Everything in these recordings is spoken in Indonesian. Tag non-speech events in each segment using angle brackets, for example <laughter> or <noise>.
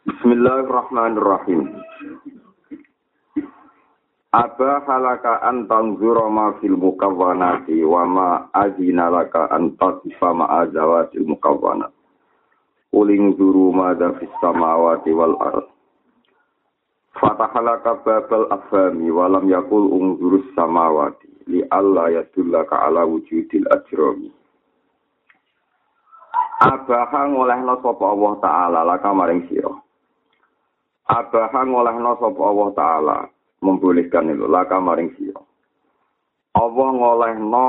Bismillahirrahmanirrahim. Aba halaka an tanzura ma fil mukawwanati wa ma azina laka an tatifa ma azawatil mukawwanat. Uling zuru ma da fis samawati wal ard. Fatahalaka babal afami wa lam yakul ungzurus samawati li alla yadullaka ala wujudil ajrami. Abaha ngolehno sapa Allah taala laka maring. Abaha ngolehno sapa Allah taala membolehkan itu laka maring sira. Allah ngolehno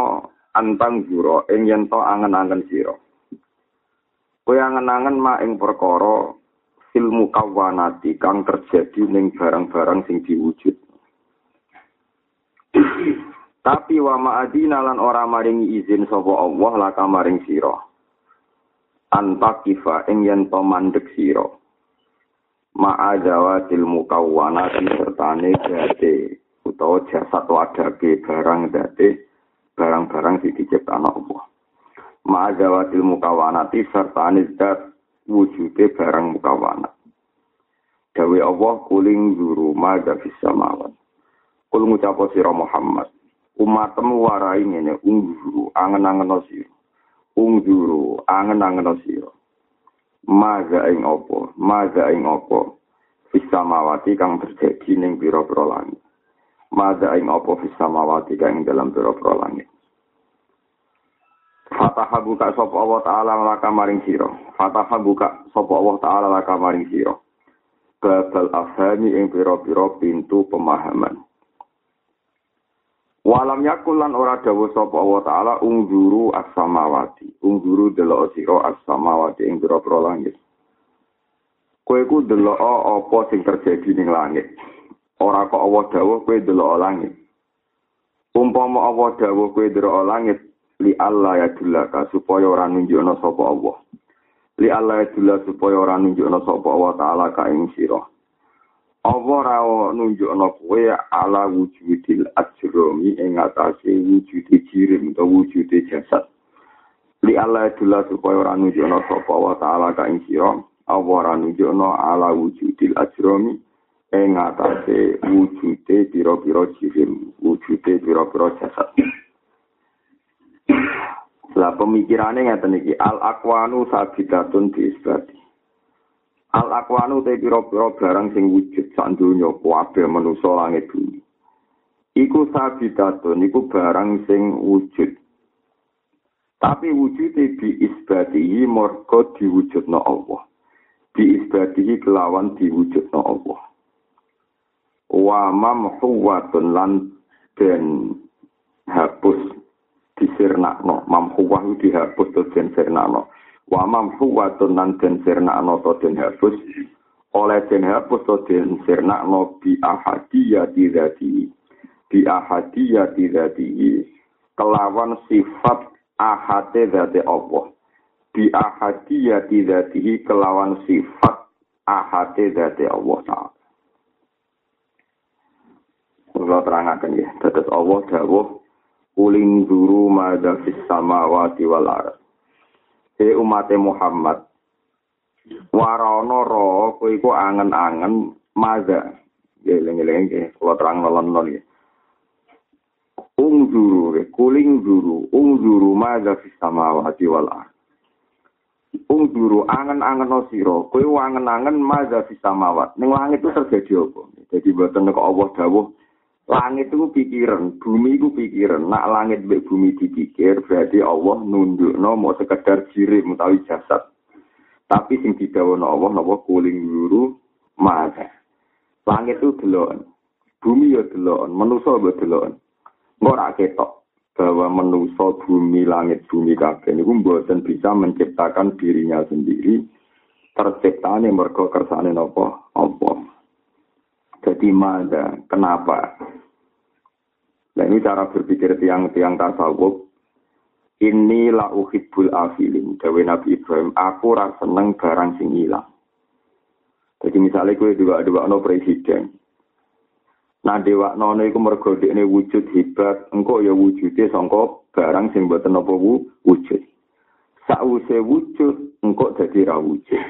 antang juro ing yen to angen-angen sira. Kowe angen-angen ma ing perkara ilmu kawanati kang terjadi ning barang-barang sing diwujud. Tapi wa ma'adina lan ora maringi izin sapa Allah laka maring sira. Antakifa ing yen to mandek sira. Ma'ajawatil mukawwanati sertane date utawa jasad wadake barang date barang-barang sing diciptakno Allah. Ma'ajawatil mukawwanati sertane zat wujude barang mukawanat. Dawe Allah kuling zuru maga fis samawat. Kul ngucapo sira Muhammad, umatmu warai ngene ungguru angen-angen sira. Ungguru angen-angen sira. Maga ing apa? Maga ing apa? Fis samawati kang terjadi ning pira-pira langit. Maga ing apa fis samawati kang dalam pira-pira langit. Fataha buka sapa Allah taala laka maring sira. Fataha buka sapa Allah taala laka maring sira. Babal afhami ing pira-pira pintu pemahaman. Walam yakul lan ora dawuh sapa Allah taala ungguru as-samawati. Ungguru delok sira as-samawati ing pira-pira langit. Kowe ku delok apa sing terjadi ning langit. Ora kok Allah dawuh kowe delok langit. Umpama Allah dawuh kowe delok langit, li Allah ya dulaka supaya ora nunjukno sapa Allah. Li Allah ya dulaka supaya ora nunjukno sapa Allah taala ka ing. Allah ora nunjukno kowe ala wujudil ajromi ing atase wujude jirim utawa wujude jasad. Li Allah ya dulaka supaya ora nunjukno sapa Allah taala ka ing sira. Allah ora nunjukno ala wujudil ajromi ing atase wujude pira-pira jirim, wujude pira-pira jasad. Lah pemikirannya ngeten iki al akwanu sabidatun bi isbati. Al akwanu te pira-pira barang sing wujud sak donya kabeh manusa langit bumi. Iku sabidatun iku barang sing wujud. Tapi wujude bi isbatihi mergo diwujudna Allah. Bi isbatihi kelawan diwujudna Allah. Wa mamhuwatun lan den hapus disirnakno mamhuwah dihapus to den sirnakno wa mamhuwatun nan den sirnakno to den hapus. Oleh den hapus to den sirnakno bi ahadiyati dzati bi ahadiyati dzati kelawan sifat ahate dzati Allah. Bi ahadiyati dzati kelawan sifat ahate dzati Allah taala. Kalau terangkan ya, tetes Allah dawuh Kuling duru madha fis samawati wal ard. de umate Muhammad. Warana ra kowe iku angen-angen maza. Ya lengeleng ke kula terang nolon-nolon ya unzuru kuling zuru unzuru maza fi samawati wal unzuru angen-angen sira kowe angen-angen maza fi samawat. Ning langit itu terjadi apa? Dadi mboten kok Allah dawuh Langit itu pikiran, bumi itu pikiran. Nak langit be bumi dipikir, berarti Allah nunduk no mau sekedar jirim utawi jasad. Tapi sing didawono Allah napa kuling guru mata. Langit itu delon, bumi ya delon, manusa ya delon. Ora ketok bahwa manusa bumi langit bumi kabeh niku mboten bisa menciptakan dirinya sendiri. Terciptane mergo kersane napa? Allah. Jadi mana? Kenapa? Nah ini cara berpikir tiang-tiang tasawuf. Ini la uhibbul afilin. Dawe Nabi Ibrahim, aku rasa seneng barang sing hilang. Jadi misalnya gue juga dua no presiden. Nah dewa nono iku mergo ini wujud hebat, engkau ya wujudnya sangka barang sing mboten apa wujud. Sause wujud engkau jadi ra wujud.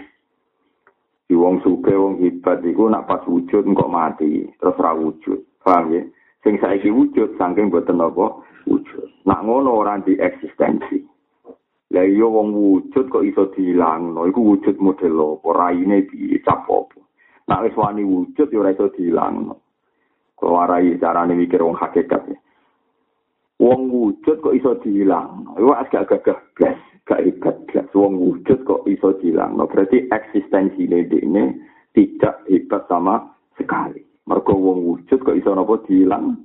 Di wong suge, wong hebat iku nak pas wujud kok mati, terus ra wujud. Paham ya? Sing saiki wujud saking boten apa wujud. Nak ngono ora di eksistensi. Lah iya wong wujud kok iso dilangno, iku wujud model apa? Raine piye cap apa? Nak wis wani wujud ya ora iso dilangno. Kalau warai carane mikir wong hakikat ya. Wong wujud kok iso dihilang. Iku agak gagah blas, gak hebat blas. Wong wujud kok iso dihilang. No, berarti eksistensi ini tidak hebat sama sekali. Mergo wong wujud kok iso napa dihilang?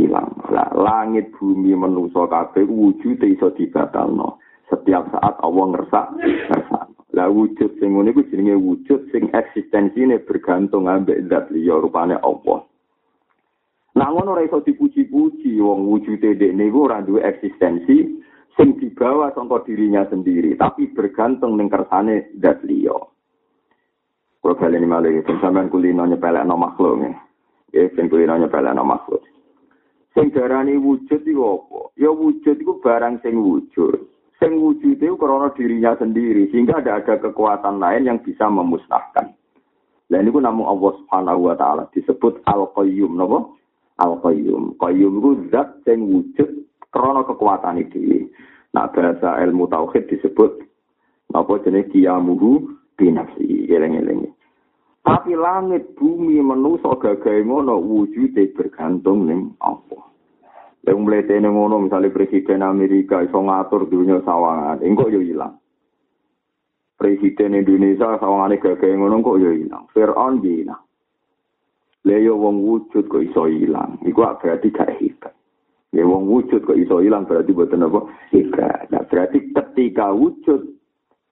Hilang. Lah, langit bumi manusa kabeh wujud iso dibatalno. Setiap saat Allah ngersak, ngersak. Lah wujud sing ngene iku jenenge wujud sing eksistensine bergantung ambek zat liya rupane Allah. Nah ngono ora iso dipuji-puji wong wujude dekne iku ora duwe eksistensi sing dibawa sangka dirinya sendiri, tapi bergantung ning kersane zat liya. Kulo baleni malih iki sampean kulino nyepelekno makhluk nggih. Ya sing kulino nyepelekno makhluk. Sing darani wujud iku apa? Ya wujud iku barang sing wujud. Sing wujud itu karena dirinya sendiri, sehingga ada ada kekuatan lain yang bisa memusnahkan. Dan ini namun Allah Subhanahu wa taala disebut Al-Qayyum, napa? Al-Qayyum. Qayyum itu zat yang wujud krono kekuatan itu. Nah, bahasa ilmu tauhid disebut apa jenis kiamuhu binafsi. Geleng-geleng. Tapi langit, bumi, manusia gagai ngono wujudnya bergantung ning apa. Yang mletene ngono misalnya presiden Amerika iso ngatur dunia sawangan, engko yo ilang. Presiden Indonesia sawangane gagai ngono kok yo ilang. Fir'aun ilang. Leyo wong wujud kok iso ilang. Iku berarti gak hebat. Ya wong wujud kok iso ilang berarti buatan apa? Hebat. Nah, berarti ketika wujud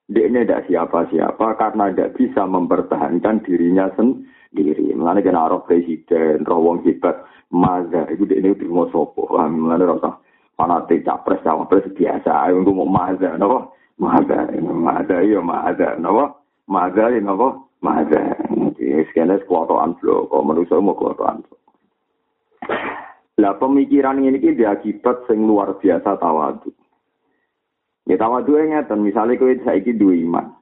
dia ini tidak siapa-siapa karena tidak bisa mempertahankan dirinya sendiri. Mengenai kena roh presiden, roh wong hebat, maza, itu dia ini terima sopo. Mengenai rasa fanatik capres, cawapres biasa. Aku mau maza, nopo? Maza, maza, iya maza, nopo? Maza, iya nopo? Maza. Sekiannya sekuatoan flow. Kalau saya mau flow. Lah pemikiran ini ki diakibat sing luar biasa tawadu. Ya tawadu ngeten, misalnya kowe saiki duwe iman.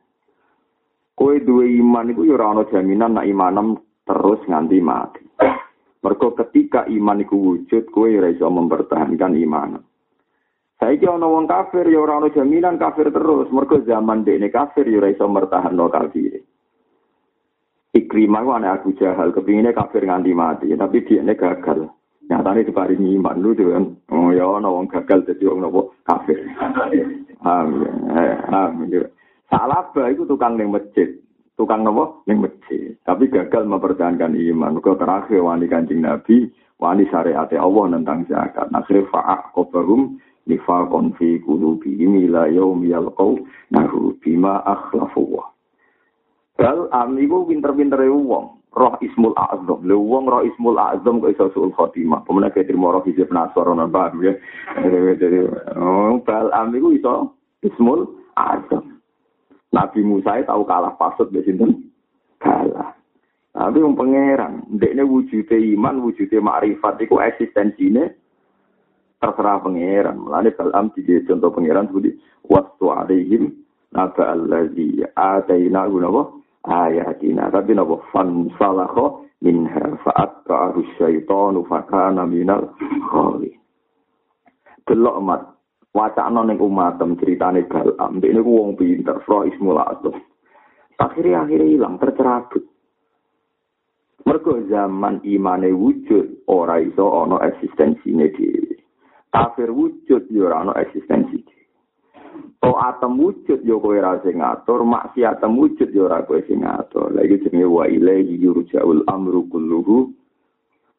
Kowe duwe iman iku ya ora ana jaminan nak imanem terus nganti mati. Mergo ketika iman iku wujud, kowe ora iso mempertahankan iman. Saiki ana wong kafir ya ora ana jaminan kafir terus, mergo zaman dekne kafir ya ora iso mertahanno kafir. Ikrimah ku Abu Jahal, kepinginnya kafir nganti mati, tapi dia gagal. Nyatanya diparingi iman lu. Oh ya, ana wong gagal jadi wong nopo kafir. Amin. Salaba itu tukang ning masjid. Tukang nopo ning masjid. Tapi gagal mempertahankan iman. Kau terakhir wani kancing Nabi, wani syariat Allah tentang zakat. Akhirnya fa'ak kobahum nifakon fi qulubihim ila yaumi yalqau nahu bima akhlafu Bal am iku pinter-pintere wong. Roh Ismul Azam. Lha wong Roh Ismul Azam kok iso suul khotimah. Pemene ke trimo roh hizib nasor ana paham ya. Jadi bal am iku iso Ismul Azam. Nabi Musa tahu kalah pasut di sinten? Kalah. Tapi wong pangeran, ndekne wujude iman, wujude makrifat iku eksistensine terserah pangeran. Mulane Balam di contoh pangeran seperti wastu alaihim naba allazi ataina gunawa ayatina tapi napa fan salakho minha fa'at ka'arus syaitanu fakana minal khali delok mat wacana ning umatem ceritane galam ini wong pinter fro ismul azam akhirnya akhirnya hilang tercerabut. Mergo zaman imane wujud ora iso ana eksistensine dhewe. Kafir wujud yo ora ana eksistensi To atem wujud yo kowe ra sing ngatur, maksiat wujud yo ora kowe sing ngatur. Lah iki jenenge wa ilaihi yurja'ul amru kulluhu.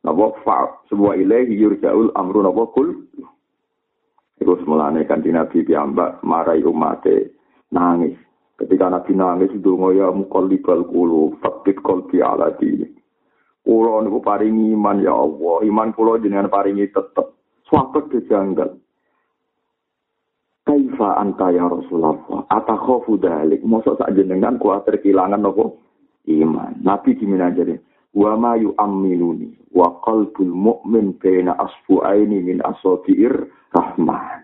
Napa fa sebuah ilahi yurja'ul amru napa kul. Iku semulane kan Nabi piyambak marai umate nangis. Ketika Nabi nangis donga ya muqallibal qulub, fabbit qalbi ala dini. Kulo niku paringi iman ya Allah, iman kulo jenengan paringi tetep. Suatu kejanggal. Kaifa anta ya Rasulullah? Atakhofu dalik. Masa sak jenengan kuatir kehilangan nopo? Iman. Nabi gimana jadi? Wa ma yu'amminuni. Wa qalbul mu'min baina asfu'aini min asofi'ir rahman.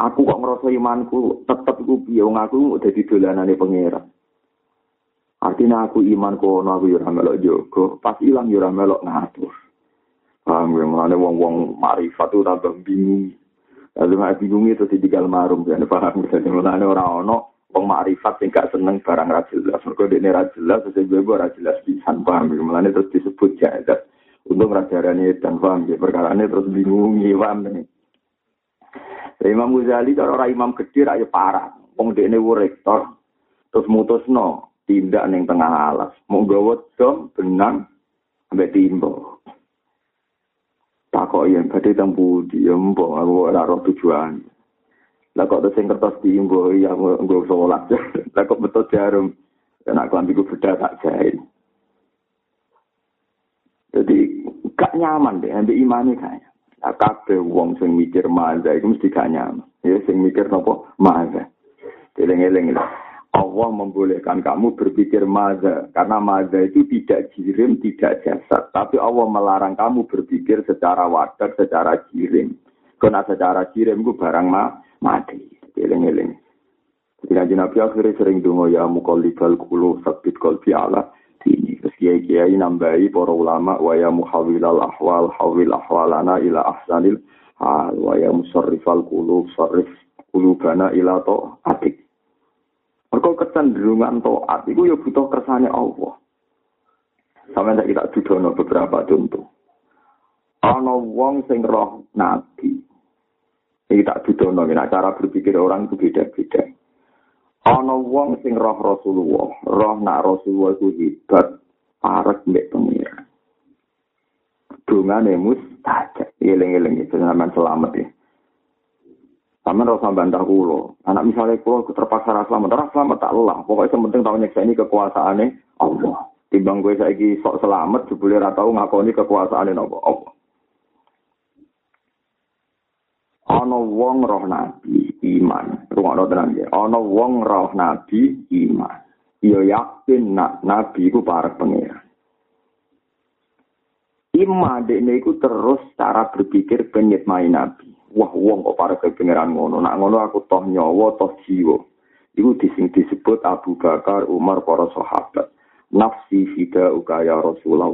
Aku kok ngerasa imanku tetep ku piye wong aku dadi dolanane pangeran. Artinya aku iman kono aku yo ora melok jogo, pas ilang yo ora melok ngatur. Paham ya, mulane wong-wong marifat tambah bingung. Lalu nggak bingung itu di digal marum, ya paham ya. Mulane ora ono wong marifat sing gak seneng barang ra jelas. Mergo dekne ra jelas, sesuk gue ora jelas pisan, paham ya. Mulane terus disebut jahat. Untung ra darane dan paham ya, perkara terus bingung, paham ya. Imam Ghazali kalau orang imam gede rakyat parah. Wong dekne rektor terus mutusno tindak ning tengah alas. Mau gawa dom benang ambek timbo. Takok yen badhe ya mbok aku ora roh tujuan. Lah kok sing kertas timbo ya nggo salat. <laughs> Lah kok betul jarum. Aku ambil beda tak jahit. Jadi gak nyaman deh ambil imane kayaknya. Nah, kabeh wong sing mikir maza itu mesti gak nyaman. Ya sing mikir nopo maza. Eling-eling lah. Allah membolehkan kamu berpikir maza. Karena maza itu tidak jirim, tidak jasad. Tapi Allah melarang kamu berpikir secara wadah, secara jirim. Karena secara jirim itu barang ma mati. Eling-eling. Jadi kanji Nabi akhirnya sering dungo ya mukolibal kulu sabit kolbi Allah. Ini terus kiai kiai nambahi para ulama wa ya muhawilal ahwal hawil ahwalana ila ahsanil hal wa ya musarrifal qulub sarrif qulubana ila to atik Mergo kecenderungan taat itu ya butuh kersane Allah. Sampai tak kita dudono beberapa contoh. Ana wong sing roh nabi. Iki tak dudono nah, cara berpikir orang itu beda-beda. Ana wong sing roh Rasulullah, roh nak Rasulullah itu hebat, parek mbek pengira. Dungane mustajab. Eling-eling itu selamat ya. Sama rasa bantah kulo. Anak misalnya kulo terpaksa rasa selamat, rasa selamat tak lelah. Pokoknya penting tahu nyeksa ini kekuasaannya Allah. Timbang gue saya sok selamat, jebule ratau ngakoni kekuasaannya Allah. Allah. Ana wong roh nabi iman. Rungokno tenan ya. Ana wong roh nabi iman. Ya yakin nak nabi iku para pangeran. Iman dekne iku terus cara berpikir penyet main nabi. Wah wong kok para kepengeran ngono nak ngono aku toh nyawa toh jiwa. Iku dising disebut Abu Bakar Umar para sahabat. Nafsi fida ukaya Rasulullah.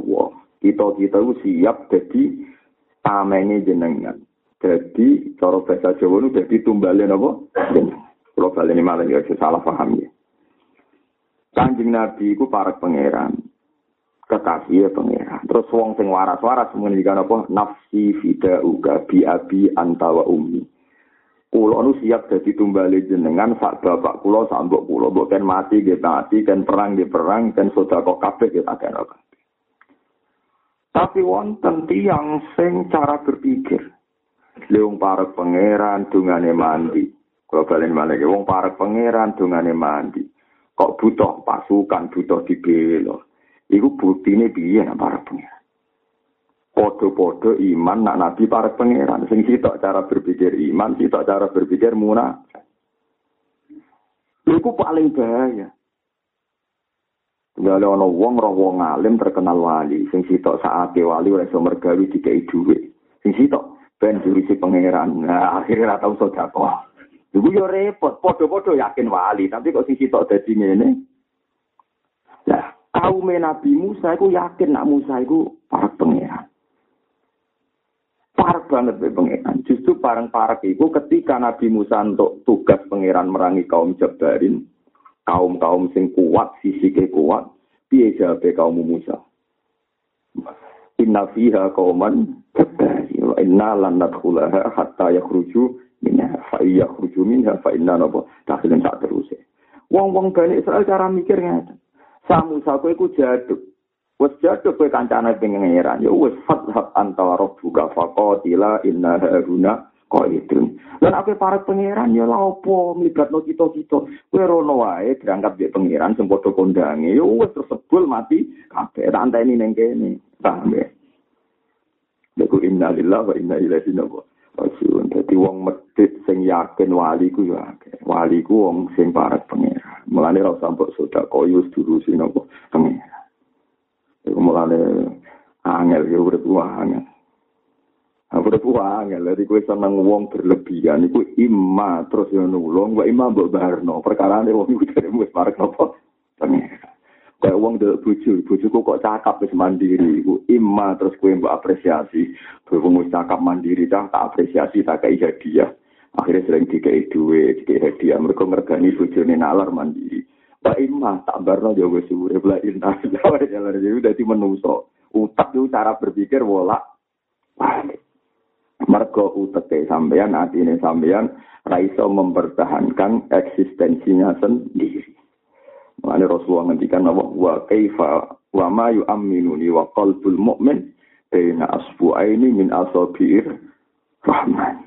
Kita kita itu siap jadi tamene jenengan. Jadi cara bahasa Jawa itu jadi tumbalin apa? Kalau kalian ini malah ya salah paham ya. Kanjeng Nabi itu para pangeran kekasih ya pengira. Terus wong sing waras-waras mengendikan apa nafsi fida uga bi abi antawa umi. Kulo nu siap jadi tumbali jenengan sak bapak kulo sak mbok kulo mbok kan mati nggih mati kan perang nggih perang kan sedekah kabeh nggih tak Tapi wonten tiyang sing cara berpikir. Leung para pangeran dungane mandi. Kalau balen malah wong para pangeran dungane mandi. Kok butuh pasukan, butuh dibelo. Iku buktine piye nak para pengiran. Podo-podo iman nak nabi para pangeran. Sing sitok cara berpikir iman, sitok cara berpikir munafik. Iku paling bahaya. Tinggal ana wong roh wong alim terkenal wali, sing sitok saate wali ora iso mergawi dikai dhuwit. Sing sitok ben jurisi pangeran. Nah, akhirnya tau sedekah. Iku yo repot, padha-padha yakin wali, tapi kok sing sitok dadi ngene. Nah, kaum Nabi Musa itu yakin nak Musa itu para pangeran. Parah banget be pangeran. Justru parang parah itu ketika Nabi Musa untuk tugas pangeran merangi kaum Jabarin, kaum kaum sing kuat, sisi ke kuat, piye jabe kaum Musa. Inna fiha kauman jabari wa inna lan nadkhulaha hatta yakhruju minha fa yakhruju minha fa inna takhilun sak terus. Wong-wong Bani Israel cara mikir ngeten. Samusa kowe iku jaduk. Wes jaduk kowe kancane pengeran. Ya wes fathab antara rabbuka faqatila inna haruna qaidun. Lan aku para pangeran ya lha opo mlibatno kita-kita. Kowe rono wae berangkat di pangeran sing padha. Ya wes tersebul mati kabeh. Tak anteni ning kene. Paham ya? Lagu inna lillahi wa inna ilaihi raji'un. Dadi wong medhit sing yakin wali ku ya Wali ku wong sing parek pangeran. Mulane ora usah mbok sedekah koyo durusi napa pengira. Iku mulane angel yo urip angel. Aku udah tua angel, gue seneng wong berlebihan, iku ima terus yang nulung, gue ima mbok barno, perkara ini wong itu dari gue parek nopo, pengira. Kayak wong delok bojo, bojoku kok cakap wis mandiri, iku imma terus kowe mbok apresiasi. Berhubung cakap mandiri cah tak apresiasi tak kei hadiah. Akhirnya sering dikei duit, dikei. Mereka ngergani bojone nalar mandiri. Pak imma tak barno yo wis urip la inna <laughs> jalan jadi dadi menungso. Utak itu cara berpikir wolak. Mergo uteke sampean, atine sampean ra iso mempertahankan eksistensinya sendiri. Makanya Rasulullah ngendikan apa? Wa kaifa wa ma yu'minuni wa qalbul mu'min baina asbu'aini min asabi'ir rahman.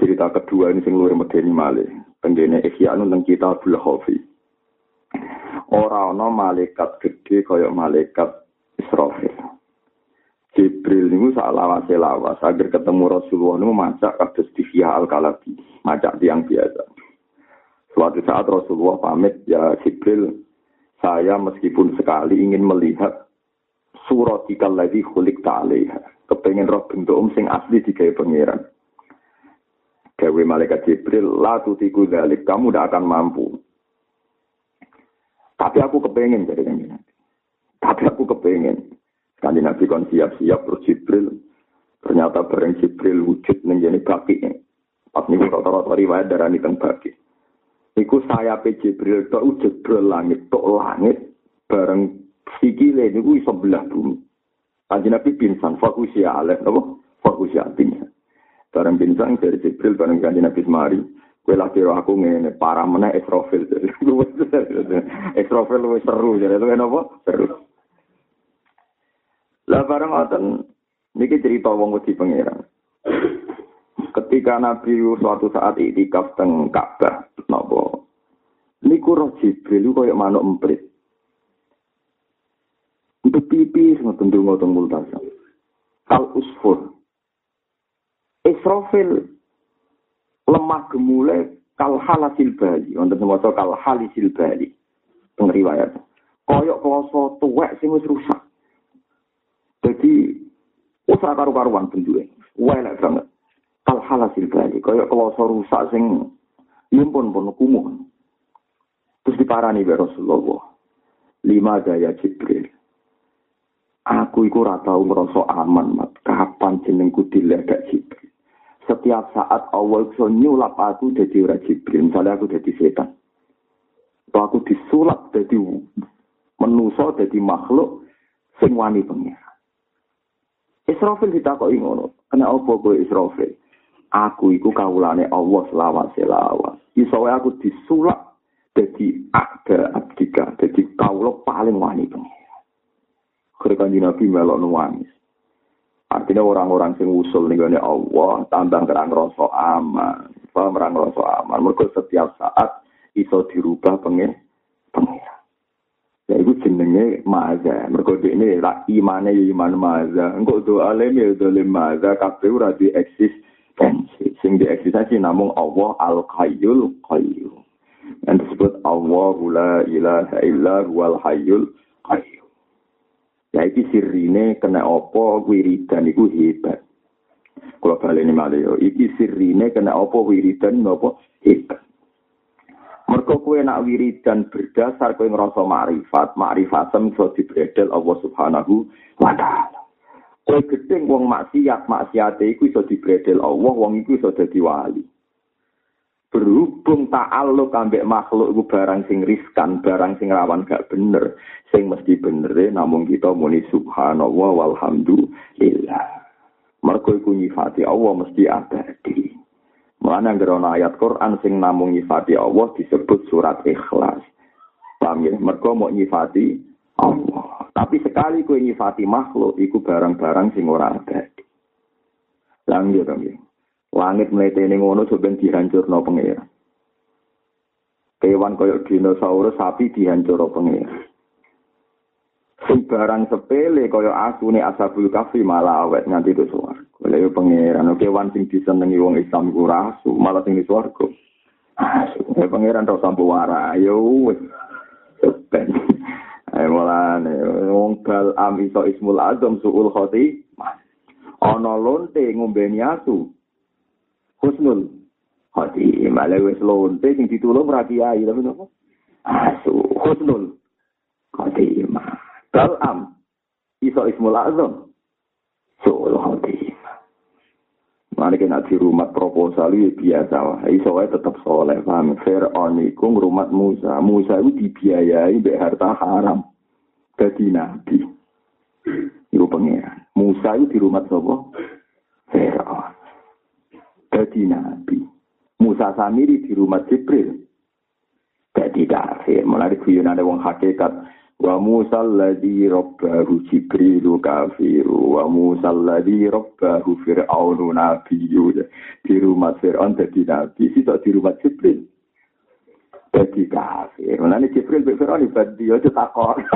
Cerita kedua ini sing luwih medeni malih. Tenggene Ihyanun teng Kitabul Khafi. Ora ana malaikat gede kaya malaikat Israfil. Jibril niku sak lawase lawas agar ketemu Rasulullah niku macak kados Dihya al-Kalabi, macak tiang biasa. Suatu saat Rasulullah pamit, ya Jibril, saya meskipun sekali ingin melihat surat ikal lagi kulik ta'alaiha. Kepengen roh bentuk um sing asli di gaya pangeran. Gawe malaikat Jibril, la tutiku dalik, kamu tidak akan mampu. Tapi aku kepengen jadi kan Tapi aku kepengen. Sekali Nabi kon siap-siap terus Jibril. Ternyata bareng Jibril wujud menjadi baki. Pas nih rata-rata riwayat darah ini baki. Iku saya Jibril tok jebrol langit tok langit bareng sikile niku iso belah bumi. Kanjeng Nabi pingsan fokus ya alef napa? Fokus ya pingsan. Bareng pingsan dari Jibril bareng kanjeng Nabi semari. Kue lagi aku ngene parah meneh Israfil. <laughs> Israfil luwih seru jadi itu apa? Seru. Lah bareng ngoten niki cerita wong wedi pangeran. Ketika Nabi suatu saat itikaf teng Ka'bah, napa? Niku roh Jibril kaya manuk emprit. Untuk pipi ngoten donga teng multasa. Kal usfur. Israfil lemah gemule kal halasil bali. Wonten maca kal halisil bali. Teng riwayat. Koyok kloso tuwek sing wis rusak. Jadi usah karu-karuan bentuke. Welek banget. Halasil bali. Koyok kloso rusak sing yumpun pun kumuh. Terus diparani be Rasulullah. Lima daya Jibril. Aku iku ora tau ngrasa aman, mat. Kapan jenengku diledak Jibril? Setiap saat Allah iso nyulap aku dadi ora Jibril. Misalnya aku dadi setan. Atau aku disulap dadi menusa dadi makhluk sing wani pengira. Israfil ditakoki ngono. Kena apa kowe Israfil? Aku iku kawulane Allah selawat selawas. Iso aku disulap dadi ada abdika, dadi kawula paling wani pengira. Ketika Nabi melok nangis. Artinya orang-orang sing usul nih Allah tambah kerang rasa aman, paham kerang rasa aman. Mereka setiap saat iso dirubah pengen pengen. Ya itu jenenge maza. Mereka ini lah imane iman maza. Engkau doa lem ya doa maza. Kafe ura di eksistensi. Sing di eksistensi namun Allah al Qayyul Qayyum. Yang disebut Allah la ilaha illa huwal hayyul qayyum. Ya iki sirine kena apa wiridan iku hebat. Kalau kali ini malah yo, iki sirine kena apa wiridan apa hebat. Mergo kowe nak wiridan berdasar kowe ngrasa makrifat, makrifatem iso dibredel Allah Subhanahu wa taala. Kowe gedeng wong maksiat, maksiate iku iso dibredel Allah, wong iku iso dadi wali. berhubung ta'aluk ambek makhluk iku barang sing riskan, barang sing rawan gak bener, sing mesti bener namun kita muni subhanallah walhamdulillah. Mergo iku nyifati Allah mesti abadi. Mulane anggere ana ayat Quran sing namung nyifati Allah disebut surat Ikhlas. Paham ya? Mergo mau nyifati Allah. Tapi sekali kowe nyifati makhluk iku barang-barang sing ora abadi. Lanjut ya. Langit mletene ngono sampeyan dihancurno pengira. Kewan koyok dinosaurus sapi dihancurno pengira. Sing barang sepele kaya asune asabul kafi malah awet nganti itu suar. Kalau yo pangeran, kewan sing disenengi wong Islam ku rasu, malah sing di. Asu, pangeran tau sampo wara, yo wis. Ayo mulane wong bal am iso ismul azam suul khoti. Ana lonte ngombeni asu. Husnul hati malah wis lonte sing ditulung ra kiai tapi nopo? Asu husnul khotimah. Balam iso ismul azam. Suul khotimah. Mana kena di rumah proposal itu biasa wah. Iso tetap soleh paham. Fir'aun iku ngrumat Musa. Musa itu dibiayai mbek harta haram. Dadi nabi. Iku pengiran. Musa itu di rumah sapa? Fir'aun. Dadi nabi. Musa Samiri di rumah Jibril. Dadi kafir. Mulai guyonan wong hakikat. Wa Musa alladhi rabbahu Jibrilu kafiru. Wa Musa alladhi rabbahu Fir'aunu nabiyyu. Di rumah Fir'aun dadi nabi. Sitok di rumah Jibril. Dadi kafir. Mulai Jibril be Fir'aun ibadi. Ojo takor. <laughs>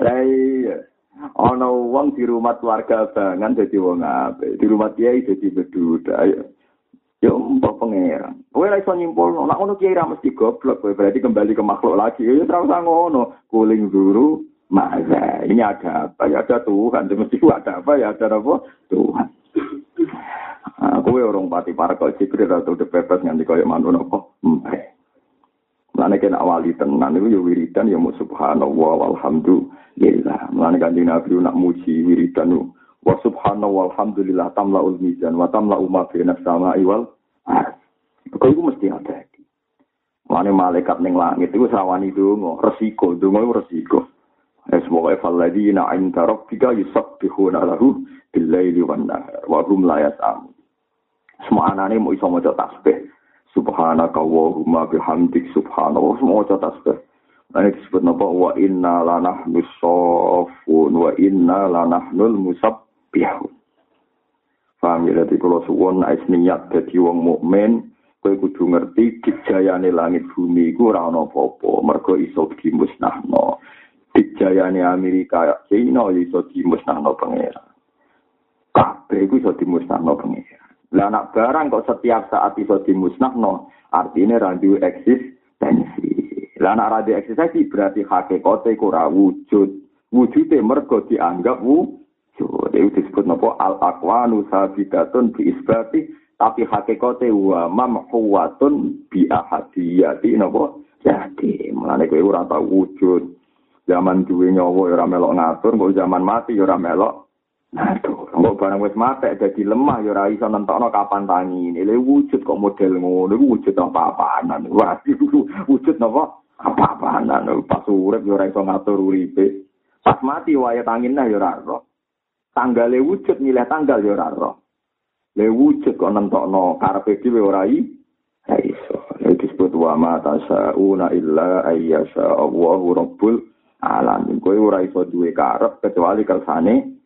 Lah iya. Ana wong di rumah keluarga bangan dadi wong apik. Di rumah kiai dadi beduda. Ayo. Ya mbok pangeran. Kowe ora iso nyimpul, nek ngono kiai ra mesti goblok, kowe berarti kembali ke makhluk lagi. Ya ora usah ngono. Kuling dulu Masa ini ada apa? Ya ada Tuhan. Mesti ada apa? Ya ada apa? Tuhan. Nah, kowe orang pati para kau jibril atau udah pepes nganti yang mantu nopo. Mbak. Mulane kena wali tenan itu ya wiridan ya subhanallah walhamdulillah. Mulane kanjeng Nabi nak muji wiridan wa subhanallah walhamdulillah tamlaul mizan wa tamlau ma fi sama'i wal. Kau itu mesti ada. Mulane malaikat ning langit itu sawani donga, resiko, donga itu resiko. Semoga faladina inda rabbika yusabbihuna lahu bil-laili wan nahar wa hum la yas'amun. Semua anane mau iso maca tasbih. Subhanaka Allahumma bihamdik subhanallah semua maca tasbih. Ini disebut apa? Wa inna lanahnu sofun wa inna lanahnul musabbihun. Paham ya, jadi kalau suwon ais niat jadi wong mukmin, kowe kudu ngerti dijayane langit bumi iku ora ana apa-apa, mergo iso dimusnahno. Dijayane Amerika, China iso dimusnahno pangeran. Kabeh iku iso dimusnahno pangeran. Lah anak barang kok setiap saat iso dimusnahno, artinya randu eksistensi. Lah anak randu eksistensi berarti hakikate iku ora wujud. Wujude mergo dianggap wujud. Itu disebut napa al aqwanu sabidatun bi isbati tapi hakikate wa mamhuwatun bi ahadiyati napa jadi mulane kowe ora tau wujud. Zaman duwe nyawa ora melok ngatur kok zaman mati ora melok ngatur. Kok barang wis mati dadi lemah ya ora iso nentokno kapan tangi. Ini le wujud kok model ngono wujud apa-apaan wah <laughs> wujud napa apa-apaan pas urip ya ora iso ngatur uripe. Pas mati wae tangin ya ora tanggale wujud milih tanggal ya ora roh. Le wujud kok nentokno karepe dhewe ora iso. Itu disebut wa ma tasauna illa ayyasha Allahu rabbul alamin. Kowe ora iso duwe karep kecuali kersane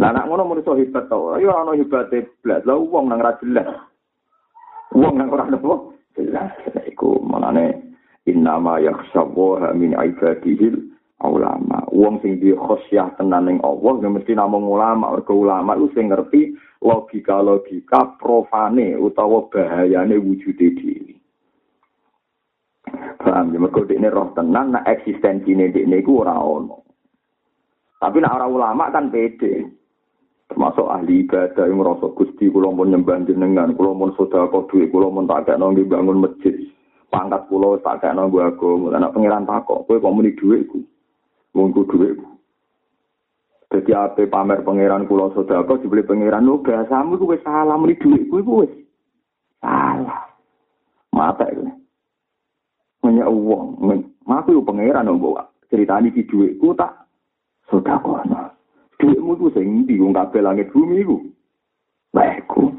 lah nek ngono menungso hebat to. Ya ora ono hebate blas. Lah wong nang ra jelas. Wong nang ora ono jelas. Iku menane innama yakhshawaha min ibadihil ulama. Wong sing di khosyah tenan ning Allah ya mesti namung ulama. Mergo ulama lu sing ngerti logika-logika profane utawa bahayane wujude dhewe. Paham ya? Mergo dekne roh tenan nek eksistensine dekne iku ora ono. Tapi nek ora ulama kan pede. Termasuk ahli ibadah yang merasa gusti kula mun nyembah jenengan kula mun sedekah dhuwit kula mun tak kena bangun masjid. Pangkat kula tak kena nggo agama. Anak pangeran takok kowe kok muni dhuwitku wong ku dhuwitku apa pamer pangeran kulo sodako dibeli pangeran lu bahasamu itu wis salah meni duitku itu wis salah. Mata itu. Banyak uang. Aku itu pangeran bawa. Ceritanya di duitku tak sodako. Duitmu itu sing di wong kabeh langit bumi itu. Baikku.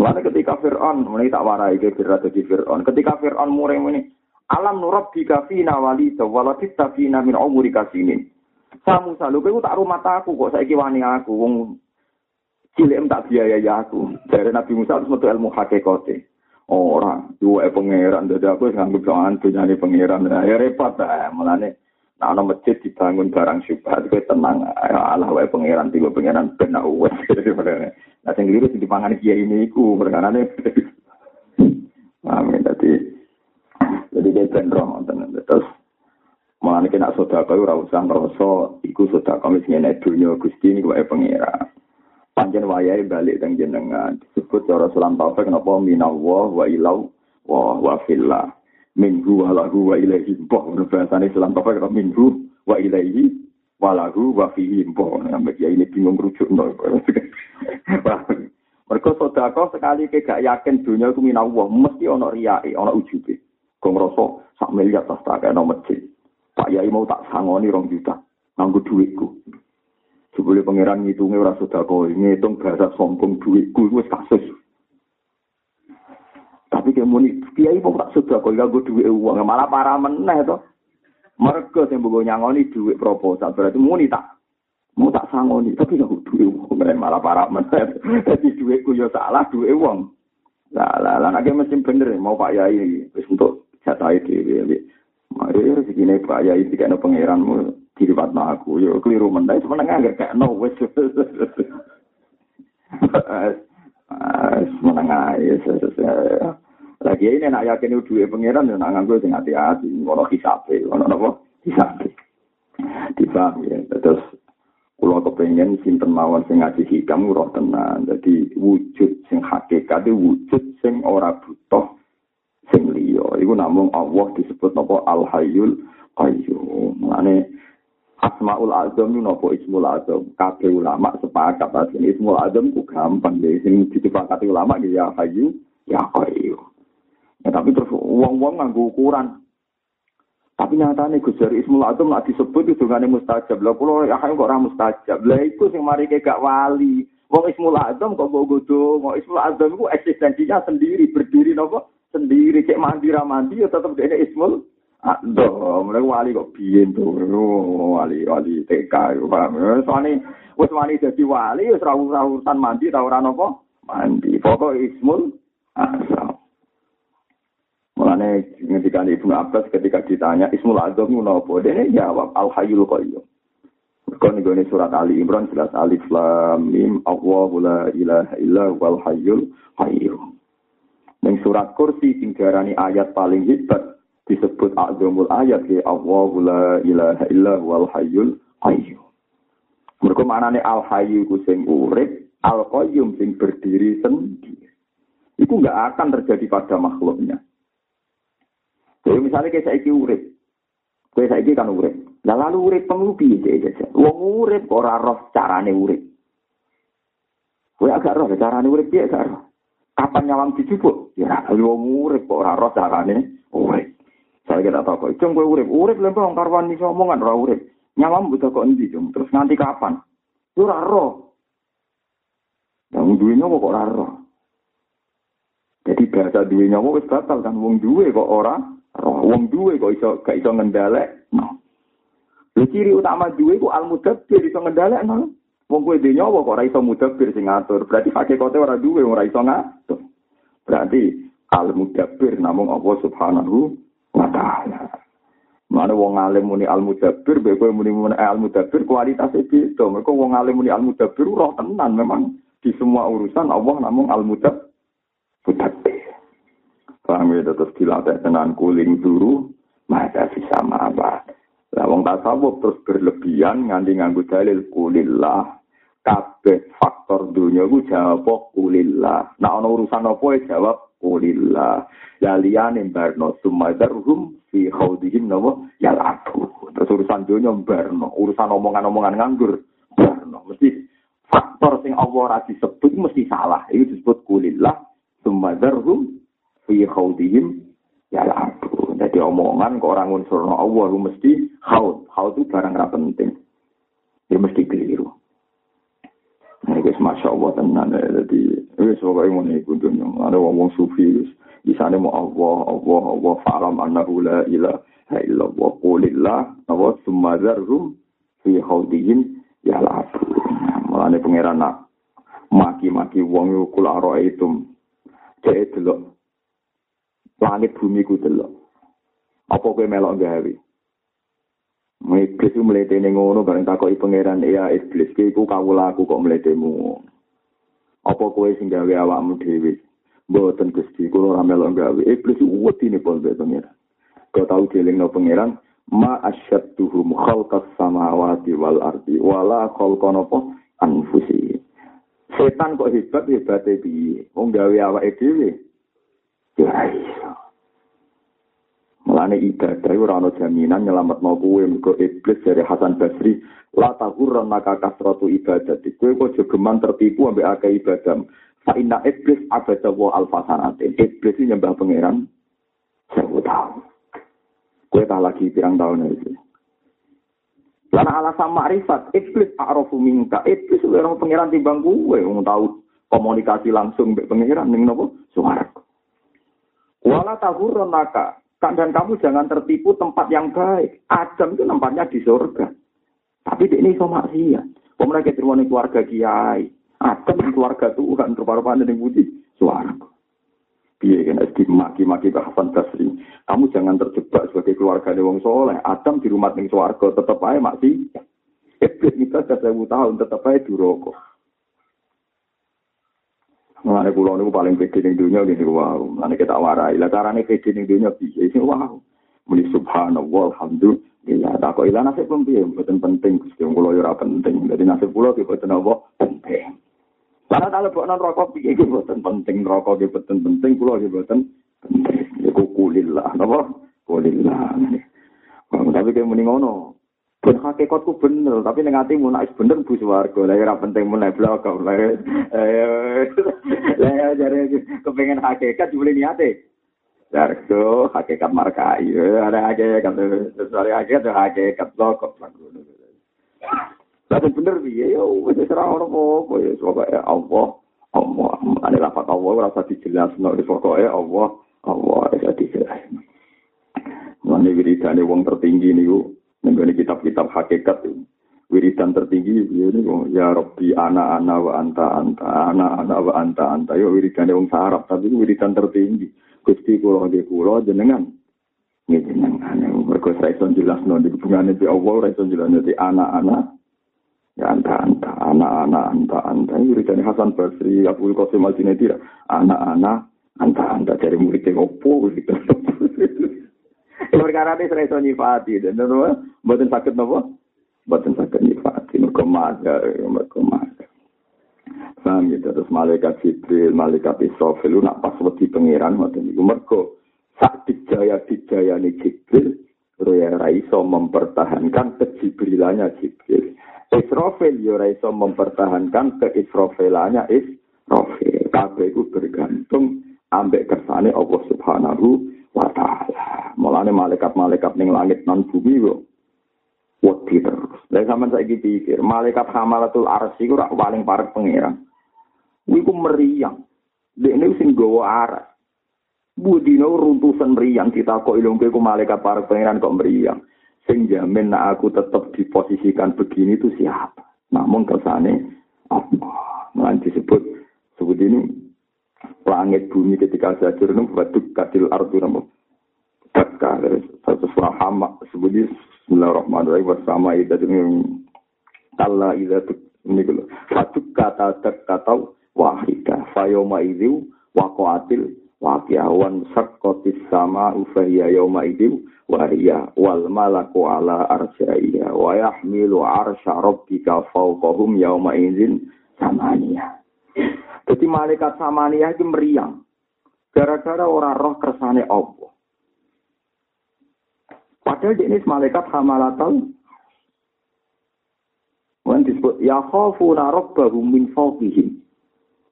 Lalu ketika Fir'aun, ini tak warai ke Fir'aun jadi Fir'aun. Ketika Fir'aun muring ini, alam nurab bika fina walida waladita fina min umurika sinin. Samu salu kowe tak rumah aku kok saiki wani aku wong cilik tak biayai aku. Dari Nabi Musa harus metu ilmu hakikate. Ora, duwe pangeran dadi aku nganggo jangan dunyane pangeran. Ya repot ta, mulane nek ana masjid dibangun barang syubhat kowe tenang. Allah wae pangeran tiba pangeran ben wes. <laughs> Nah sing keliru sing dipangani kiai ini iku perkarane. <laughs> Amin tadi. Jadi dia ben roh terus Mulane kena sedekah ora usah ngrasa iku sedekah wis ngene dunya Gusti niku wae pengira. Panjen wayahe balik teng jenengan. Disebut cara salam taufik napa? Minallah wa ilau wa wa fillah. minggu walahu wa ilaihi. Mbah ngono bahasane Islam apa kira minggu wa ilaihi walahu wa fihi. Mbah sampe ya ini bingung rujukno <laughs> mereka sedekah sekali ke gak yakin dunia itu minallah. Mesti ana riyae ana ujube kok ngrasa sak miliar tas tak ana masjid Pak Yai mau tak sangoni rong juta nganggo duitku Sebelum pangeran ngitungnya ora sedekah, ngitung bahasa sombong duitku wis kasus. Tapi kayak muni, kiai mau tak sudah gak gue duit uang, malah parah meneh to. Mereka yang bawa nyangoni duit proposal, berarti muni tak mau tak sangoni, tapi gak duit uang, malah parah meneh. <laughs> Jadi duitku ya salah, duit uang. Lah lah lah, nanti mesti bener mau Pak Yai, wis untuk jatah itu. Mari segini Pak Yai ada pangeranmu dilipat aku, yo keliru meneh, sebenarnya gak kayak no wes. menengah ya lagi ini nak yakin duit pangeran ya nak nganggo sing hati-hati. Ngono hisabe ngono napa hisabe dipaham ya. Terus kula kepengen sinten mawon sing ngaji hikam roh tenan. Dadi wujud sing hakikat wujud sing ora butuh sing liya iku namung Allah disebut napa al hayyul qayyum mane Asmaul Azam itu nopo Ismul Azam. Kabeh ulama sepakat ini Ismul Azam ku gampang deh. Sing disepakati ulama ya Hayu ya Qayyum. Ya, tapi terus uang-uang nganggo ukuran. Tapi nyatane Gus Jari Ismul Azam lah disebut itu dongane mustajab. Lah kula ya kok ora mustajab. Lah iku sing mari gak wali. Wong Ismul Azam kok mbok godo. Wong Ismul Azam iku eksistensinya sendiri, berdiri nopo sendiri. Cek mandi ra mandi ya tetep dene Ismul Aduh, mereka wali kok biyen tuh, wali wali TK, paham? Soalnya, wes wali jadi wali, wes rawur rawuran mandi, rawuran apa? Mandi. Pokok ismul asal. Mulane ketika Ibnu Abbas ketika ditanya Ismul Azam ngono Dia jawab Al Hayyul Qayyum. Kon ini surat Ali Imran jelas Alif Lam Mim Allahu la ilaha illa wal hayyul qayyum. Ning surat kursi sing ayat paling hebat disebut azamul ayat ya Allah la ilaha illa wal hayyul qayyum. Mergo manane al hayyu ku sing al qayyum sing berdiri sendiri. Itu enggak akan terjadi pada makhluknya. Jadi misalnya kayak saya urip, saya kan urip. Nah lalu urip pengu piye saja. Wong urip ora roh carane urip. Kowe agak roh carane urip piye gak roh. Kapan nyawang dijupuk? Ya wong urip kok ora roh carane urip. Saya kira tahu kok, cung gue urip, urip lempeng wong karwan iso omongan ora urip. Nyawam butuh kok endi cung, terus nganti kapan? Lu ora roh. Yang duwe nyawa kok ora roh. Jadi bahasa duwe nyawa wis batal kan wong duwe kok ora roh. Wong duwe kok iso gak iso ngendalek. No. Lha ciri utama duwe ku al mudabbir iso ngendalek no. Wong duwe nyawa kok ora iso mudabbir sing ngatur. Berarti hakikate ora duwe ora iso ngatur. Berarti al mudabbir namung Allah Subhanahu wa ta'ala. Mana wong alim muni al mudabbir, beko muni muni al mudabbir kualitas itu. Mereka wong alim muni al mudabbir roh tenan memang di semua urusan Allah namun al mudabbir. Paham ya terus dilatih tenan kuling dulu, maka bisa apa. Lah wong tasawuf terus berlebihan nganti nganggo dalil kulillah kabeh faktor dunia ku jawab kulillah. Nah ana urusan apa ya jawab Kulillah. Ya liyane barno sumadarhum fi khawdihim nawa ya laku. Terus urusan dunia barno, urusan omongan-omongan nganggur barno. Mesti faktor sing Allah ra disebut mesti salah. Itu disebut kulillah sumadarhum fi khawdihim ya laku. Jadi omongan kok orang unsur Allah mesti haud. Haud itu barang ra penting. Dia mesti keliru. Ini masya Allah tenan ya. Jadi, ini sebagai ngono iku dunya. Ada wong sufi, di sana mau Allah, Allah, Allah, fa'alam annahu la ilaha illallah. Qulillah, apa summadzarhum fi khawdihim ya labu. Mulane pangeran nak maki-maki wong iku kula ro itu. Cek delok. Langit bumi ku delok. Apa kowe melok gawe? Iblis itu meletene ngono bareng takoki pangeran ya iblis ki iku kawula aku kok meletemu. Apa kowe sing gawe awakmu dhewe? Mboten Gusti, kula ora melok gawe. Iblis wedine pon pangeran. Kau tahu no pangeran ma asyadduhum khalqas samawati wal ardi wala khalqan apa anfusi. Setan kok hebat hebate piye? Wong gawe awake dhewe. Ya iso. Mulane ibadah ora ana jaminan nyelametno kowe mergo iblis dari Hasan Basri la tahurran maka kasratu ibadat. Kowe kok jogeman tertipu ambek akeh ibadah. Fa inna iblis abada wa alfasanatin. Iblis ini nyembah pangeran sewu tahun. Kowe tak lagi pirang tahun itu. Karena alasan makrifat, iblis a'rafu minka. Iblis ora pangeran timbang kowe wong tau komunikasi langsung mbek pangeran ning napa? Suara. Wala tahurran maka dan kamu jangan tertipu tempat yang baik. Adam itu tempatnya di surga. Tapi ini iso maksiat. Pemerintah keterima keluarga kiai. Adam keluarga Tuhan. Rupa-rupa yang budi. Suara. Biar kan maki-maki bahasan Basri. Kamu jangan terjebak sebagai keluarga wong soleh. Adam di rumah ning suarga tetap aja maksiat. Iblis kita sudah tahun tetap aja duroko. Mengenai pulau ini paling pede di dunia gini wow. Mengenai kita warai. Lah caranya pede di dunia bisa ini wow. Muni subhanallah alhamdulillah. Tak kok ilah nasib pun piye mboten penting Gusti pulau ora penting. Jadi nasib pulau ki boten apa penting. Karena kalau non rokok piye ki boten penting rokok ki boten penting pulau ki boten penting. Iku kulillah napa? Kulillah. Tapi kayak muni ngono. Ben hakikatku bener tapi ning atimu nek bener bu swarga. Lha ora penting mulai blok kok lha lha <laughs> jare kepengin hakikat boleh niate. Darso hakikat markai ada hakikat sesuai hakikat hakikat blok Tapi bener piye yo wis ora ono apa ya Allah Allah ane lafat Allah ora usah dijelasno wis pokoke Allah Allah wis dijelasno. Mane wiridane wong tertinggi niku Nenggone kitab-kitab hakikat itu. Ya ini ya Rabbi ana ana wa anta anta ana ana wa anta anta. Yo wiridan wong Arab tapi wiridan tertinggi. Gusti kula nggih kula jenengan. Nggih jenengan. Mergo saya iso jelasno di hubungane di Allah ora iso jelasno di ana ana ya anta anta ana ana anta. Anta wiridan Hasan Basri Abu Qasim Al-Junaidi. Ana ana anta anta. Dari murid opo gitu. Perkara ini saya nyifati, dan itu buatan sakit nopo, buatan sakit nyifati, mereka maga, mereka maga. Paham gitu, terus malaikat Jibril, malaikat Israfil, nak pas wedi pengiran, buatan itu mereka sak dijaya dijaya nih Jibril, ya raiso mempertahankan kejibrilannya Jibril. Israfil ya raiso mempertahankan keisrafilannya Israfil. Kabeh itu bergantung ambek kersane Allah Subhanahu wa ta'ala. Mulane malaikat-malaikat ning langit non bumi kok wedi terus. Lah sampean saiki pikir, malaikat hamalatul arsy ku paling parek pangeran. Kuwi ku meriang. Dekne sing gawa aras. Budino runtusan meriang kita kok ilung ku malaikat parek pangeran kok meriang. Sing jamin nak aku tetap diposisikan begini itu siapa? Namun kersane Allah. Mulai disebut sebut ini langit bumi ketika hancur itu baduk katil ardu nama dakka satu hama sebut Bismillahirrahmanirrahim. Bersama itu dengan kalla ida ini dulu baduk kata kata wahida fayoma itu wakoatil wakiawan sakotis sama ufahiyah yoma itu wahiyah wal malaku ala arsyaiya wa yahmilu arsya rabbika fawqahum yawma izin samaniya. Jadi malaikat samaniyah itu meriang. Gara-gara orang roh kersane Allah. Padahal ini malaikat hamalatal. Wan disebut ya khafuna rabbahum min fawqihim.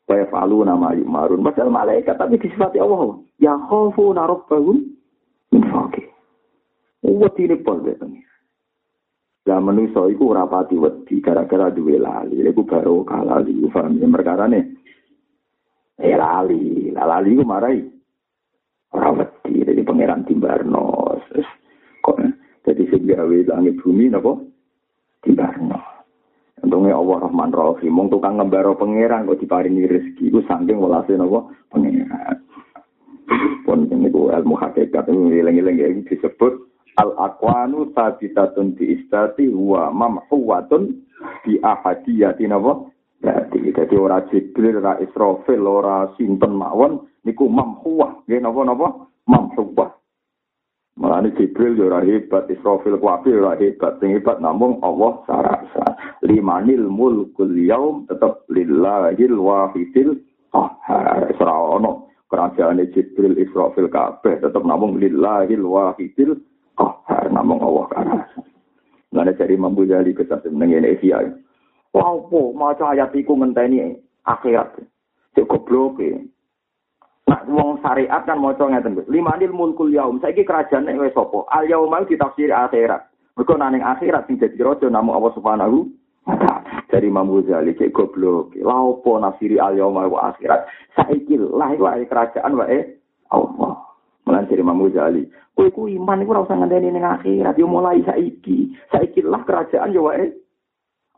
Wa yaf'aluna ma yu'marun. Padahal malaikat tapi disifati Allah. Ya khafuna rabbahum min fawqihim. Wedi ini pol betulnya. Lah manusa iku ora pati wedi gara-gara duwe lali. Iku baru kalah di paham ya nih. Eh lali, lali ku marai. Wedi pangeran Timbarno. Gawe langit bumi napa? Timbarno. Untungnya Allah Rahman Rahim, mong tukang ngembaro pangeran kok diparingi rezeki, itu saking walase napa pangeran. Pun ini ilmu hakikat ini ngiling-ngiling disebut al akwanu sabitatun di istati wa mamhuwatun di ahadiyati napa berarti jadi ora jibril ora israfil ora sinten mawon niku mamhuwah nggih napa napa Malane Jibril ora hebat, Israfil kuwi ora hebat, sing hebat namung Allah sarasa. Limanil mulkul yaum tetep lillahil wahidil qahhar. Ora kerajaan Jibril Israfil kabeh tetap namung lillahil wahidil qahar namung Allah kana. Ngene dari mampu jadi kesat meneng ini Asia. Wah, apa maca ayat iku ngenteni akhirat. Cek goblok e. Nah, wong syariat kan maca ngeten Gus. Limanil mulkul yaum. Saiki kerajaan wis sapa? Al yauma ditafsir akhirat. Mergo nang akhirat sing dadi raja namung Allah Subhanahu dari Imam Ghazali cek goblok. Lah opo nafsiri al yauma wa akhirat. Saiki lah iku kerajaan wae Allah. Mulan dari Imam Ghazali. Ku iman iku ora usah ngandani ning akhirat yo mulai saiki. Saiki lah kerajaan yo wae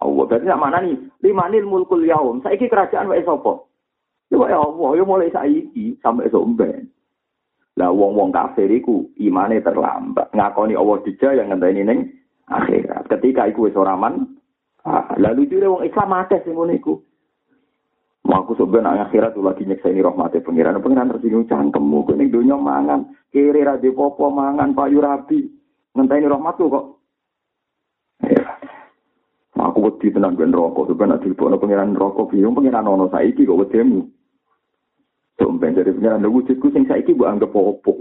Allah. Berarti sak mana nih? Limanil mulkul yaum. Saiki kerajaan wae sapa? Ya wae Allah, ya mulai saiki sampai somben. Lah wong-wong kafir iku imane terlambat. Ngakoni Allah dijaya yang ngenteni ning akhirat. Ketika iku wis ora man, ah, lalu jure wong Islam akeh sing ngono iku. Aku sebenarnya akhirat tuh lagi nyeksa ini rahmatnya pengiran. Pengiran tersinggung cangkemmu. Kini dunia mangan. Kiri rade popo mangan payu rabi. Ngenteni rahmat tuh kok. Ya. Aku wedi tenan ben rokok, sebenarnya dilebokno pangeran rokok piye pangeran ono saiki kok wedemu. Tumben dari pangeran wujudku sing saiki mbok anggap opo.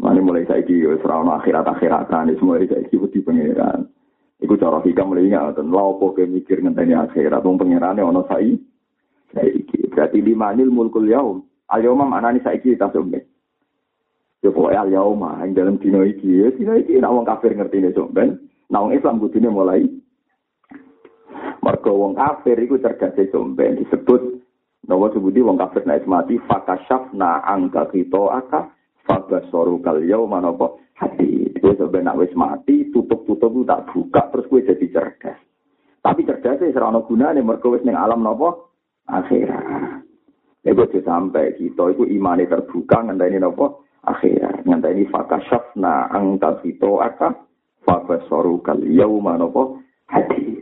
Mane mulai saiki wis ora ono akhirat-akhiratan semua saiki wedi pangeran. Iku cara hikam mulai ngaten, lha opo ke mikir ngenteni akhirat wong pangerane ono saiki. Saiki berarti di manil mulkul yaum. Al-yauma maknane saiki ta somben. Ya pokoknya al-yauma yang dalam dino iki, ya dino iki kafir ngerti ini somben. Nah, wong Islam kudune mulai mergo wong kafir iku cerdas somben disebut Nawa sebuti wong kafir naik mati fakashafna angka kita aka fabasoru kal yauma napa hati. Sampe nak wis mati tutup-tutup tak buka terus kowe jadi cerdas. Tapi cerdas wis ora ono gunane mergo wis ning alam napa akhirat. Ego sampai kita itu imane terbuka ngenteni napa akhirat. Ngenteni fakashafna angka kita aka fabasoru kal yauma napa hati.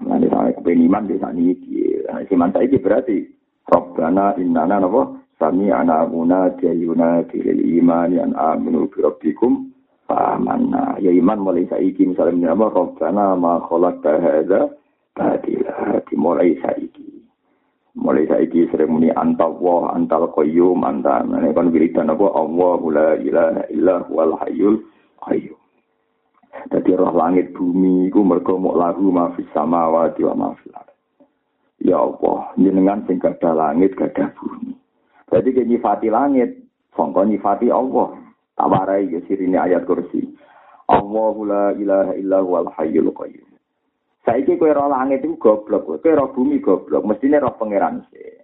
Di sana kepengen iman di sana ini. Iman saya berarti Rabbana innana napa? Sami ana muna jayuna dilil iman yang aminu bi rabbikum famanna ya iman mulai saiki misalnya nama Rabbana ma khalaqta hadza badila dimulai saiki. Mulai saiki sering muni antal wa antal qayyum antal ini kan wiridan apa? Allah la ilaha illa wal hayyul qayyum. Dadi roh langit bumi iku mergo mok lagu ma fis samawati wa ma fil Ya Allah, jenengan sing gadah langit gadah bumi. Berarti ke nyifati langit, sangka nyifati Allah. Tawarai ya sirine ayat kursi. Allahu la ilaha illa huwal hayyul qayyum. Saiki kowe roh langit iku goblok, kowe roh bumi goblok, mestine roh pangeran sih.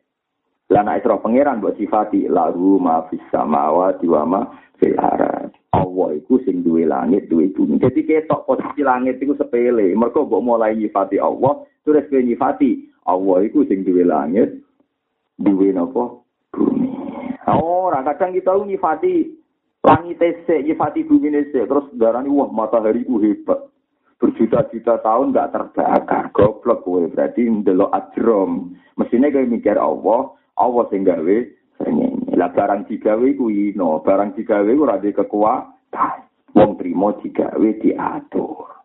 Lah nek roh pangeran mbok sifati lahu ma fis samawati wa ma fil arad. Allah iku sing duwe langit, duwe bumi. Jadi ketok posisi langit iku sepele. Mergo mbok mulai nyifati Allah, terus kowe nyifati Allah iku sing duwe langit, duwe napa bumi. Ora kadang kita nyifati langit sik, nyifati bumi sik, terus darani wah matahari ku hebat. Berjuta-juta tahun nggak terbakar, goblok kowe berarti ndelok ajrom. Mestine kowe mikir Allah, Allah sing gawe srengenge. Lah barang digawe ku ino, barang digawe ora kekuatan. Wong trimo digawe diatur.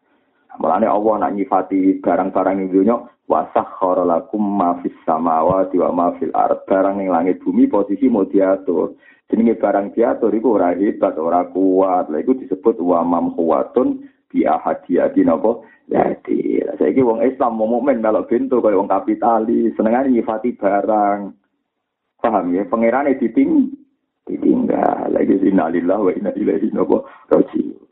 Mulane Allah nak nyifati barang-barang ing dunya wa sakhkhara lakum ma fis samawati wa ma fil. Barang ning langit bumi posisi mau diatur. Jenenge barang diatur iku ora hebat, ora kuat. Lah iku disebut wa mam kuwatun bi ahadiyati napa? Jadi, saiki wong Islam mau mukmin melok bintu kaya wong kapitalis, senengane nyifati barang. Paham ya? Pangerane diting ditinggal. Lagi innalillahi wa inna ilaihi raji'un.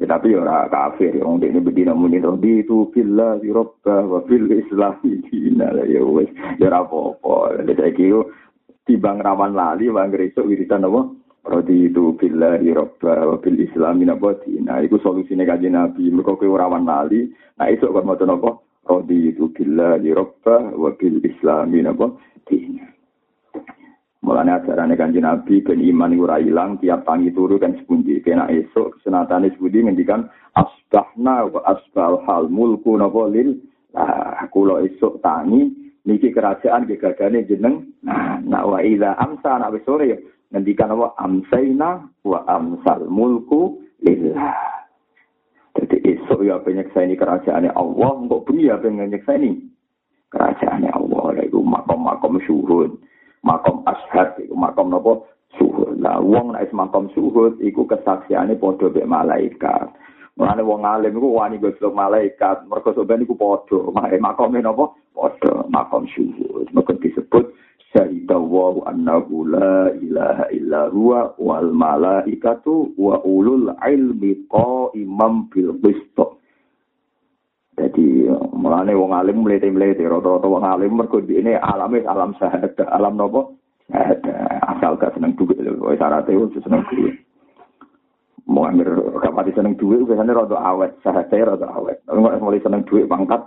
Ya, tapi ora kafir ya wong ini bedina muni to. Di tu billah di wa bil islam dina. Ya wis ya ora apa-apa. Saiki yo tibang rawan lali wong gresuk wiridan apa? Rodi itu billah di wa bil islam napa? Dina. Iku solusine kanjeng Nabi. Mergo kowe rawan lali nah esuk kok maca napa? Rodi itu billah di wa bil islam napa? Dina Mulane ajarane kanjeng Nabi ben iman ora ilang tiap tangi turu kan sepundi. Kena esuk senatane sepundi ngendikan asbahna wa asbal hal mulku napa lil nah kula esuk tangi niki kerajaan gegagane jeneng nah nah wa idza amsa nak wis sore ya ngendikan apa amsaina wa amsal mulku lillah. Jadi esuk ya ini kerajaannya Allah, kok bumi ya ini kerajaannya Allah, itu makom-makom syurun. Makom ashad iku makom napa suhud. Lah wong nek makom suhud iku kesaksiane padha mek malaikat. Mulane wong alim iku wani goblok malaikat, mergo sampeyan iku padha, makome napa? Padha makom suhud. Maka disebut syahida wa annahu la ilaha illa huwa wal malaikatu wa ulul ilmi qaimam bil qisth. Jadi mulane wong alim mlete-mlete rata-rata wong alim mergo ini alame alam syahadat, alam nopo? Ada asal gak seneng duit lho, wis syaratnya wis seneng duit. Mau ambil kapati seneng duit biasanya rada awet, syahadat rada awet. Tapi mulai seneng duit pangkat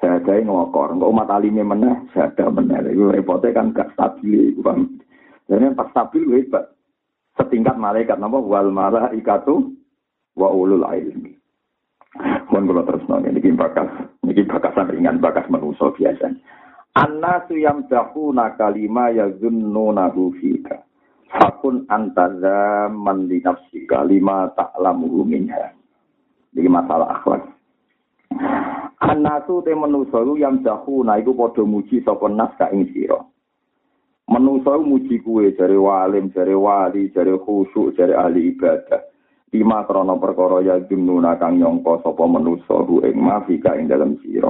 syahadat ngokor. Kok umat alimnya meneh, syahadat meneh. Itu repotnya kan gak stabil. Jadi pas stabil hebat. Setingkat malaikat napa wal malaikatu wa ulul ilmi. Mohon kalau terus nanya, ini bakas, ini bakasan ringan, bakas manusia biasa. Annasu yang dahuna kalima ya zunnunahu fika. Fakun antaza man di nafsi kalima ta'lamu minha. Ini masalah akhlak. Annasu te manusia yang dahuna iku podo muji sopon nas ka ing siro. Manusia muji kue jari walim, jari wali, jari khusyuk, jari ahli ibadah. Lima krono perkara ya jununa kang nyangka sapa manusa hu ing mafika ing dalem sira.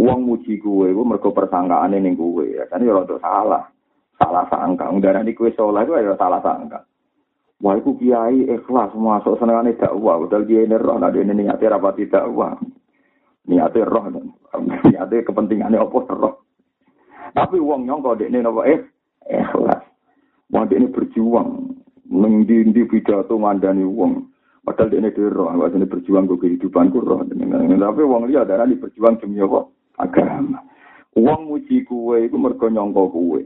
Wong muji kuwe iku mergo persangkaane ning kuwe. Ya kan ya rada salah. Salah sangka. Ndarani kuwe saleh kuwi ya salah sangka. Wah iku kiai ikhlas masuk senengane dakwah, padahal dia ini roh nek dene niate rapati dakwah. Niate roh. Niate kepentingane apa roh. Tapi wong nyangka dekne napa eh ikhlas. Wong dekne berjuang ning pidato ngandani wong. Padahal dia ini roh, ini berjuang ke kehidupan roh. Tapi wong liya darah ini berjuang demi apa? Agama. Wong muji kue itu mergo nyongko kue.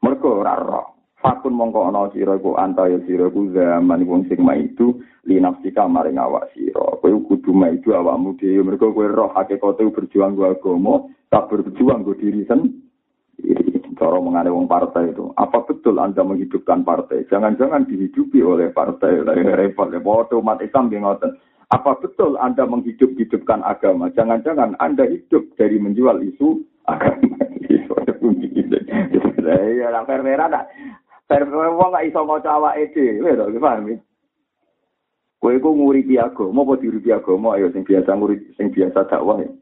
Mergo raro. Fakun mongko ana sira iku antaya sira ku zaman wong sing itu linafsika maring awak sira. Kowe kudu maidu awakmu dhewe mergo kowe roh hakikate berjuang go agama, tak berjuang go diri sendiri cara mengenai wong partai itu. Apa betul Anda menghidupkan partai? Jangan-jangan dihidupi oleh partai. Repot, repot. Umat Islam ngoten. Apa betul Anda menghidup-hidupkan agama? Jangan-jangan Anda hidup dari menjual isu agama. Ya, lah perwera tak. Perwera wong gak iso maca awake dhewe lho, paham ya? Kowe iku nguripi agama apa diuripi agama ayo sing biasa nguripi sing biasa dakwah ya.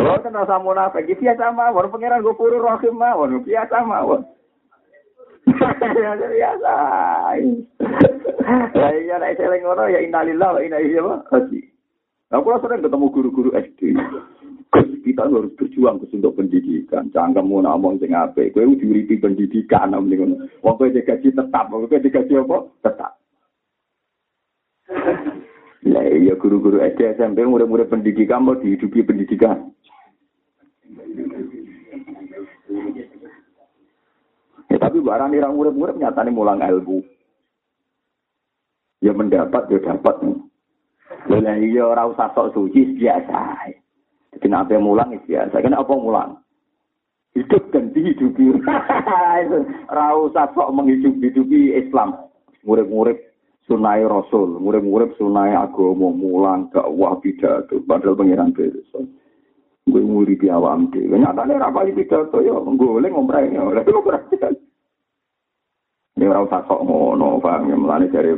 Lo kan rasa munafik, biasa mawon, pengiran gue puru rohim mawon, biasa mawon. <laughs> biasa. Lah iya nek seling ngono ya innalillahi wa inna ilaihi raji'un. Aku sering ketemu guru-guru SD. kita harus berjuang untuk pendidikan. Jangan kamu ngomong sing apik. Kowe diuripi pendidikan nang ngono. Wong kowe digaji tetap, kowe digaji apa? Tetap. Lah iya guru-guru SD SMP murid-murid pendidikan mau dihidupi pendidikan. Ya, tapi barang irang murid-murid nyatanya mulang ilmu. Ya mendapat, ya dapat. Lah iya ora usah sok suci biasa. Jadi nabi mulang ya biasa. Kan apa mulang? Hidup dan dihidupi. <laughs> Ora usah sok menghidup-hidupi Islam. Murid-murid sunai rasul, murid-murid sunai agama, mulang dakwah pidato, padahal pengiran beres. Gue murid di awam deh. Nyatanya rapali pidato ya, goleng ngomongnya. Oleh itu perhatian. Ini orang sok ngono, paham ya, melani dari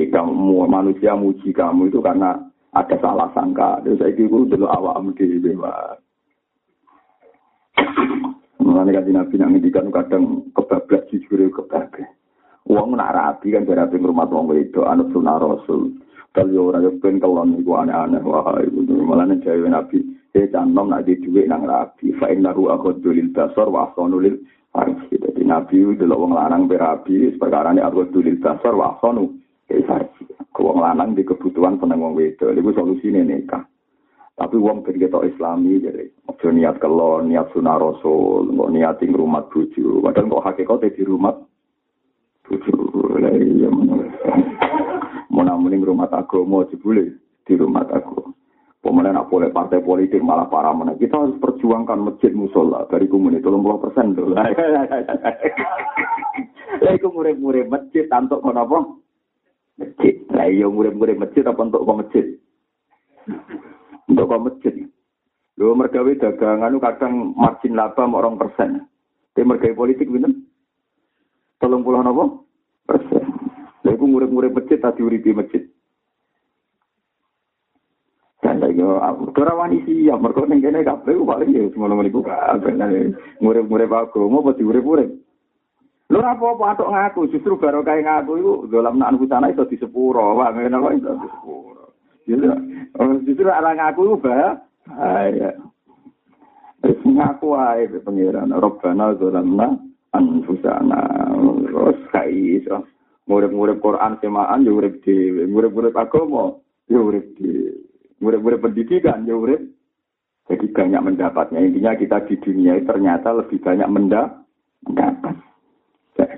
hikam manusia muji kamu itu karena ada salah sangka. Terus saya kira dulu awam deh, bebas. Mulane kan nabi nang ngendikan kadang kebablas jujur kebablas. Uang nak rapi kan rapi rumah wong itu anut sunah rasul. Kalau yo ora yo ben kelon iku aneh-aneh wah iku malah nek jawe nabi e canom nak di dhuwit nang rapi fa innahu akhadul basar wa ahsanu lil farji. Dadi nabi delok wong lanang berapi perkara ini akhadul basar wa ahsanu lil farji. Wong lanang di kebutuhan seneng wong wedok iku solusine nikah. Tapi wong ben ketok islami jadi niat kelon, niat sunah rasul, niat ing rumah bojo. Padahal kok hakikate di rumah iya Mau rumah agama jebule di rumah aku. Pemenang nak boleh partai politik malah para mana. Kita harus perjuangkan masjid musola dari komunitas tolong puluh persen tuh. Lah iku murid-murid masjid untuk kenapa? Masjid. Lah iya murid-murid masjid apa untuk ke masjid? Untuk ke masjid. Lho mergawe dagangan kadang margin laba orang persen. Timur gaya politik bener. Tolong pulau nopo persen. Lha iku murid-murid masjid tadi uripi masjid. Dan lagi aku ora wani siap mergo ning kene kabeh paling ya ngono niku kabeh murid-murid aku mau pasti urip-urip. Lho apa-apa atok ngaku justru baru kayak ngaku iku dalam nak sana iso disepuro, Pak. Ngene kok iso disepuro. Justru orang ngaku iku bahaya. Wis ngaku ae pangeran Rabbana zalamna anfusana. Terus kai iso. Murid-murid Quran semaan yo urip dhewe, murid-murid agama yo urip dhewe. Murid-murid pendidikan yo urip jadi banyak mendapatnya. Intinya kita di dunia ternyata lebih banyak mendapat.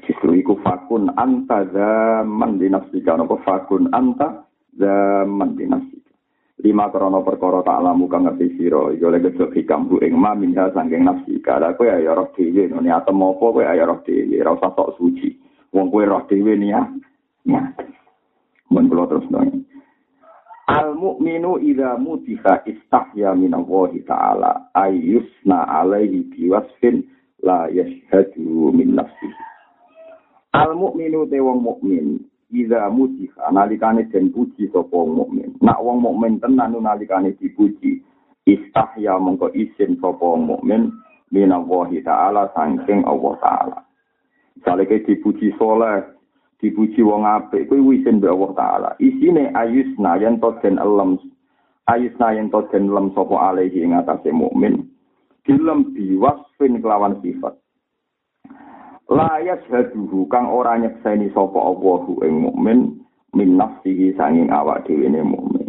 Justru iku fakun anta zaman dinafsika. Nopo fakun anta zaman dinafsika. Lima krono perkara tak lamu kang ngerti sira iku oleh gesek hikam bu ing ma minha sangking nafsika. Lah kowe ya roh dhewe ngene atem apa kowe ya roh dhewe ora usah sok suci. Wong kowe roh dhewe niat. Ya. Mun kula terus nang. Al mukminu idza mutiha istahya min Allah taala ayyusna alaihi biwasfin la yashhadu min nafsihi. Al mukminu te wong mukmin Iza muji nalikane den puji sapa wong mukmin. Nak wong mukmin tenan nalikane dipuji, istahya mongko isin sapa wong mukmin minallahi taala saking Allah taala. Misale ke dipuji soleh, dipuji wong apik, kuwi isin be Allah taala. Isine ayusna yen to den elem ayusna yen to den elem sapa alaihi ing atase mukmin. Dilem biwasfin kelawan sifat. Layas haduhu kang ora nyekseni sapa Allahu ing mukmin min nafsihi sanging awak dhewe ne mukmin.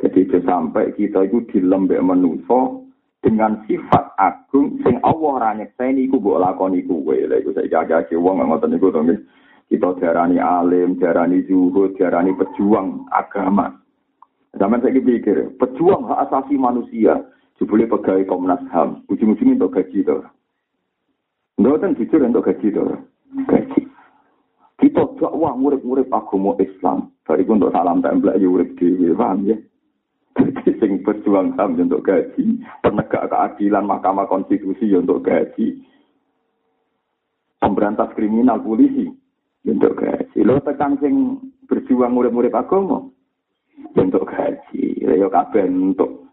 Jadi sampai kita itu dilembek manusia dengan sifat agung sing Allah ora nyekseni iku mbok lakoni kuwe. Lha iku saiki agak wong ngoten niku to Kita diarani alim, diarani zuhud, diarani pejuang agama. Zaman saya pikir, pejuang hak asasi manusia, jebule pegawai Komnas HAM, ujung-ujungnya untuk gaji tuh. Mboten jujur untuk gaji to. Gaji. Kita dakwah murid-murid agama Islam. Dari untuk salam template ya urip dhewe, paham ya? Jadi sing berjuang ham untuk gaji, penegak keadilan Mahkamah Konstitusi ya untuk gaji. Pemberantas kriminal polisi untuk gaji. Lo tekan sing berjuang murid-murid agama untuk gaji. Yo kabeh untuk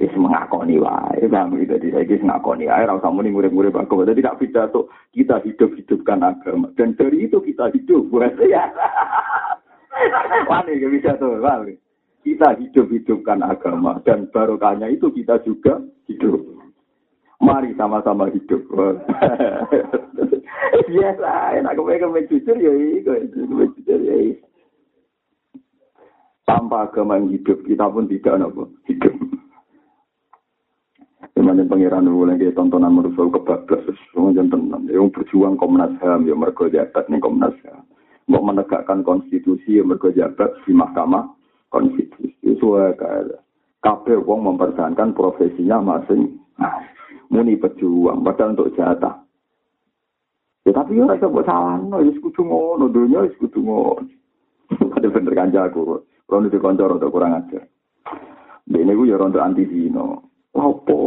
wis mengakoni wae paham gitu jadi saya mengakoni wae ora usah muni murid-murid agama jadi tidak pidato kita hidup-hidupkan agama dan dari itu kita hidup <laughs> buat ya Wani gak bisa tuh, paham kita hidup-hidupkan agama dan barokahnya itu kita juga hidup. Mari sama-sama hidup. <laughs> Biasa, enak kepengen jujur ya itu, jujur ya Tanpa agama yang hidup, kita pun tidak nopo hidup. Cuman pangeran dulu lagi tontonan merusul kebablas, semua jantan Yang berjuang Komnas HAM, ya mereka jabat nih Komnas HAM. Mau menegakkan konstitusi, ya mereka jabat di Mahkamah Konstitusi. Itu kayak kabeh wong mempertahankan profesinya masing nah, muni pejuang padahal untuk jatah. Ya tapi ya rasa buat salah no ya sekutu ngono dunia ya sekutu ngono. <laughs> Ada bener kanjaku kalau itu koncor atau kurang ajar. Ini gue ya rontok anti zino Apa?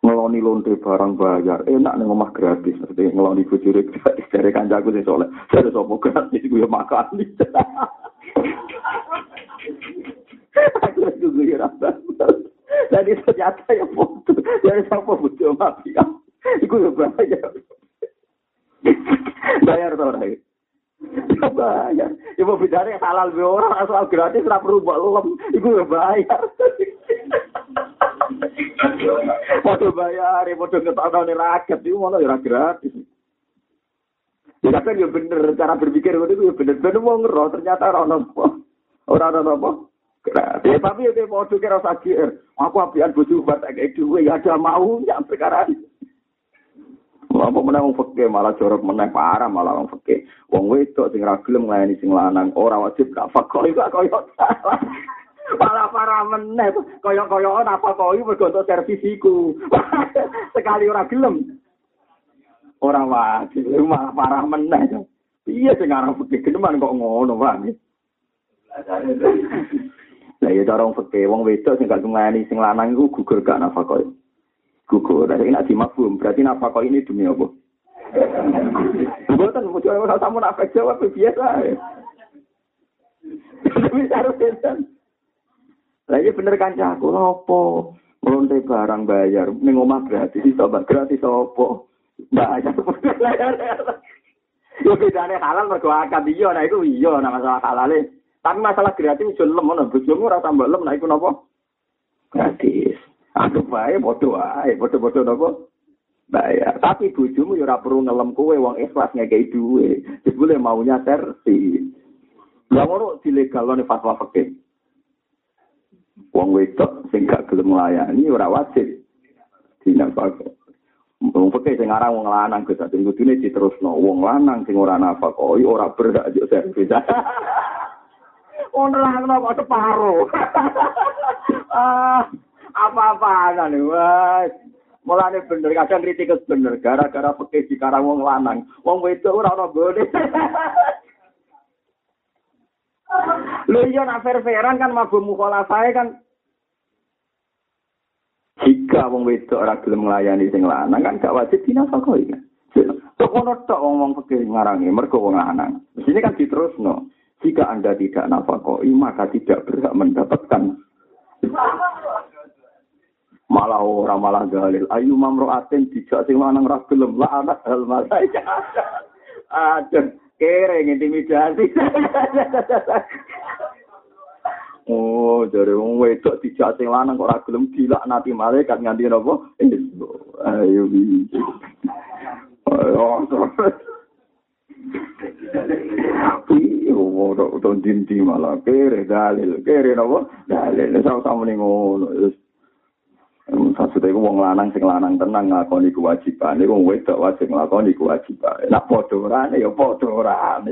Ngeloni lonte barang bayar. Enak nih ngomah gratis seperti ngeloni bujure gratis. Dari kancaku sih soalnya dari sopo gratis? Gue makan aku gue jadi ternyata ya foto. Dari sopo butuh mati? Ya iku ya bayar. Bayar tau lagi bayar. Ibu bicara halal orang asal gratis lah perlu lem. Iku ya bayar Padha bayar, padha ngetokno rakyat itu malah ya gratis. Ya kan ya bener cara berpikir itu ya bener. Bener mau ngeroh ternyata orang nopo orang nopo gratis. Tapi ya mau kira sakit aku apian bojo buat kayak duwe ya ada mau ya perkara apa menang wong fakir malah jorok menang parah malah wong fakir wong wedok sing ra gelem nglayani sing lanang ora wajib gak fakir iku koyo Malah parah meneh kaya-kaya apa kok iki mergo untuk servisiku. <laughs> Sekali ora gelem. Ora wajib malah parah meneh. Iya sing aran fikih geneman kok ngono, Pak. Lah ya cara wong fikih wong wedok sing gak nglayani sing lanang iku gugur gak nafkah. gugur. Tapi nak dimafhum, berarti napa kok ini demi apa? Bukan, mesti orang sama nafek jawab biasa. Tapi harus bener. Lagi bener kan aku apa? Melonte barang bayar, ning omah gratis, iso gratis apa? Bayar. Yo bedane halal mergo akad iya, nah iku iya, nah masalah halale. Tapi masalah gratis iso lem ngono, bojomu ora tambah lem, nah iku napa? Gratis. Aduh bae bodoh ae, bodoh-bodoh napa? Bayar. Tapi bojomu yo ora perlu ngelem kowe wong ikhlas ngekei duwe. Jebule maunya servis. Lah ngono dilegalno fatwa fikih. Wong wedok sing gak gelem nglayani ora wajib dinafkah. Wong peke sing aran wong lanang Gus Ati kudune diterusno. Wong lanang sing ora nafakoi ora berhak yo servis. <laughs> Ono lah kok separo. <laughs> ah, apa-apaan wis. Mulane bener kadang kritik bener gara-gara peke dikarang wong lanang. Wong wedok ora ono gone. <laughs> Lho iya nak fair-fairan kan mabuk mukhalafae kan jika wong wedok ora gelem nglayani sing lanang kan gak wajib dinafakoi kan. Tok ono tok wong fikir ngarangi mergo wong lanang. Di sini kan diterusno. Jika Anda tidak nafakoi maka tidak berhak mendapatkan malah ora malah dalil ayu mamroatin dijak sing lanang ra gelem anak hal malaika <laughs> kere intimidasi Oh, dari wong wedok dijak sing lanang kok ora gelem dilaknati malaikat nganti napa? Ayo iki. Ayo. Iya, ora utawa dinti malah kere dalil, kere napa? Dalil sama-sama ning ngono. Maksudnya itu wong lanang sing lanang tenang ngakoni kewajiban. Ini wong wedok wajib ngakoni kewajiban. Nak podorane ya podorane.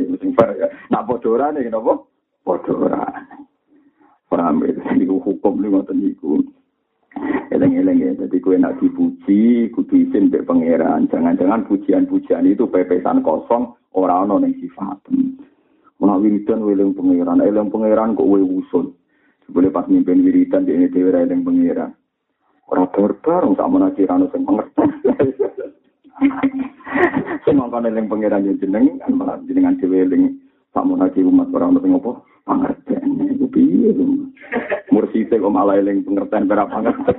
Nak podorane kenapa? Podorane. paham ya itu hukum lu ngoten niku eleng-eleng ya jadi kue nak dipuji kudu izin be pangeran jangan-jangan pujian-pujian itu pepesan kosong orang ono ning sifat Mana wiridan weleng pangeran, eleng pangeran kok we usul. Sebelum pas mimpin wiridan di ini dewi eleng pangeran. Orang berbareng tak mana kirano sing pengertian. Semangkan eleng pangeran yang jeneng, kan malah jenengan dewi eleng tak mana umat orang ono sing apa? pengertian itu piye mursite kok eling pengertian berapa pengertian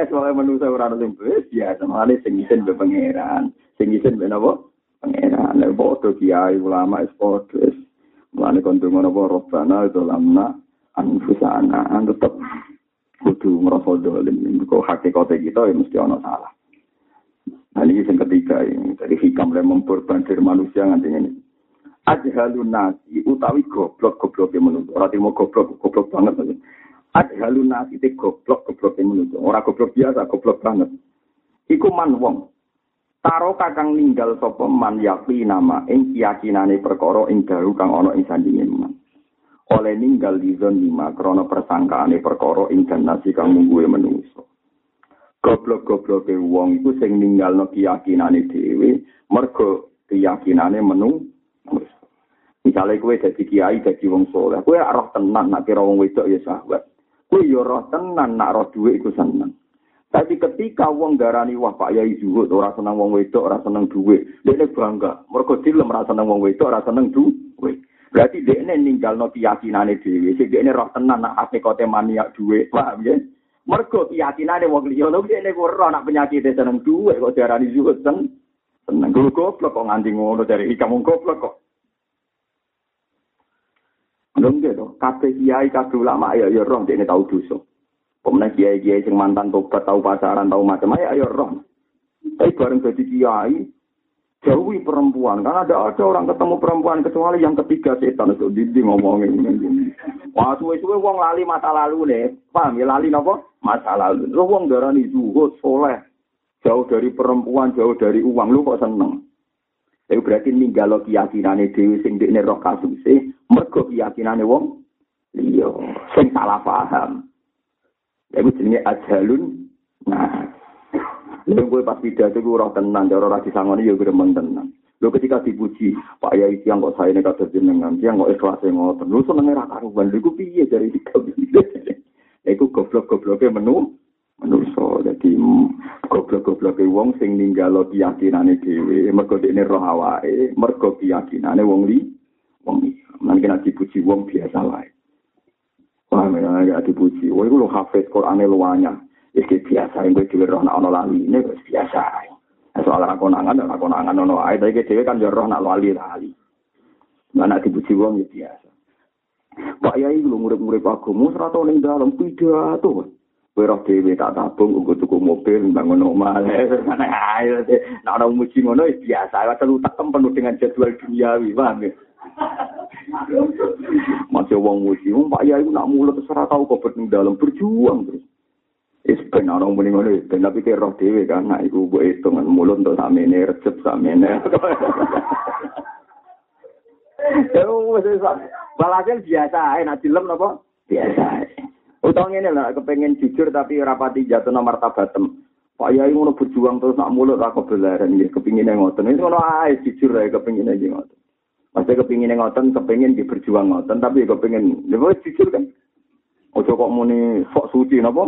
eh soalnya manusia orang sing wis biasa. Malah sing isin be pangeran. Sing isin be napa? Pangeran. Lek padha kiai ulama es wis. Mulane kon donga napa? Robbana itu lamna anfusana an tetep kudu ngrasa dolim. Kok hakikate kita ya mesti ana salah. Nah ini yang ketiga ini. Dari hikam yang memperbandir manusia nanti ini. ajhalun nasi utawi goblok goblok yang menunggu orang timur goblok goblok banget. Ajhalun nasi itu goblok goblok yang menunggu orang goblok biasa goblok banget. Iku man wong. Taro kakang ninggal sopo man nama ing keyakinane perkara ing daru kang ana ing sandinge man oleh ninggal di zon lima krono persangkaane perkara ing nasi kang mungguwe menungso goblok-goblok wong iku sing ninggalno keyakinane dhewe mergo keyakinane menung Misalnya kue jadi kiai, jadi wong soleh, kue roh tenan nak kira wong wedok ya sahabat. Kue yo roh tenan nak roh duit iku seneng. Tapi ketika wong darani wah Pak Yai zuhud ora seneng wong wedok, ora seneng duit, dia bangga. Mergo dilem ora seneng wong wedok, ora seneng duit. Berarti dia ini ninggal no keyakinane dewi. Si dia ini roh tenan nak kote maniak duit, paham ya? Mergo keyakinane wong liya lho dia ini roh nak penyakit seneng duit kok darani zuhud seneng. Seneng goblok kok nganti ngono dari hikam goblok kok. Nggih to, kabeh kiai kabeh ulama ya ya roh dekne tau dosa. Pemenang kiai-kiai sing mantan tobat tau pacaran tau macam ya ya roh. Tapi bareng jadi kiai jauhi perempuan karena ada ada orang ketemu perempuan kecuali yang ketiga setan itu didi ngomongin. Wah suwe-suwe wong lali masa lalu nih, paham ya lali nopo masa lalu. Lo wong darani zuhud soleh jauh dari perempuan jauh dari uang lu kok seneng. Itu berarti ninggalo keyakinane dewi sing dekne roh kasuse, mergo keyakinane wong iya sing salah paham. Iku jenenge ajalun. Nah, Lha kowe pas pidato ku roh tenan, cara ora disangoni ya gremeng tenan. Lho ketika dipuji, Pak Yai yang kok saya nekat jenengan, yang kok ikhlas ngoten. Lho senenge ra karuan. Lha iku piye dari dikabili? <laughs> Iku goblok-goblok gobloke menu manusa. Dadi goblok-gobloke wong sing ninggalo keyakinane dhewe, mergo dekne roh awake, mergo keyakinane wong li wong iki. Mangke nek dipuji wong biasa wae. Wah, agak dipuji. Wah, itu lo hafid Qur'annya luanya. Iki biasa, yang gue dhewe roh nak ono lali, ini biasa. Nah, soal rakonangan, rakonangan ono ae, tapi dhewe kan yo roh nak lali lali. Mana dipuji wong ya biasa. Pak Yai lu murid-murid agama serata ning dalam pidato. Kowe roh dhewe tak tabung nggo tuku mobil bangun omah. <laughs> Ae. Nek ana muji ngono ya biasa. Asal utak penuh dengan jadwal duniawi, paham ya? <laughs> Masih wong muji, Pak Yai nak mulut serah tahu kok dalam berjuang terus. Ben ana muni ngono, ben tapi ke roh dhewe kan, nah iku mbok hitung mulut untuk samene recep samene. <laughs> Ya wis Walhasil biasa ae nek dilem napa? Biasa ae. Utang ini lah kepengen jujur tapi rapati jatuh nomor tabatem. Pak Yai ngono berjuang terus nak mulut aku belaran nggih kepingine ngoten. Itu ngono ae jujur ae kepingine iki ngoten. Masih kepingine ngoten, kepingin di berjuang ngoten, tapi kepingin, ya jujur kan. Ojo kok muni sok suci napa?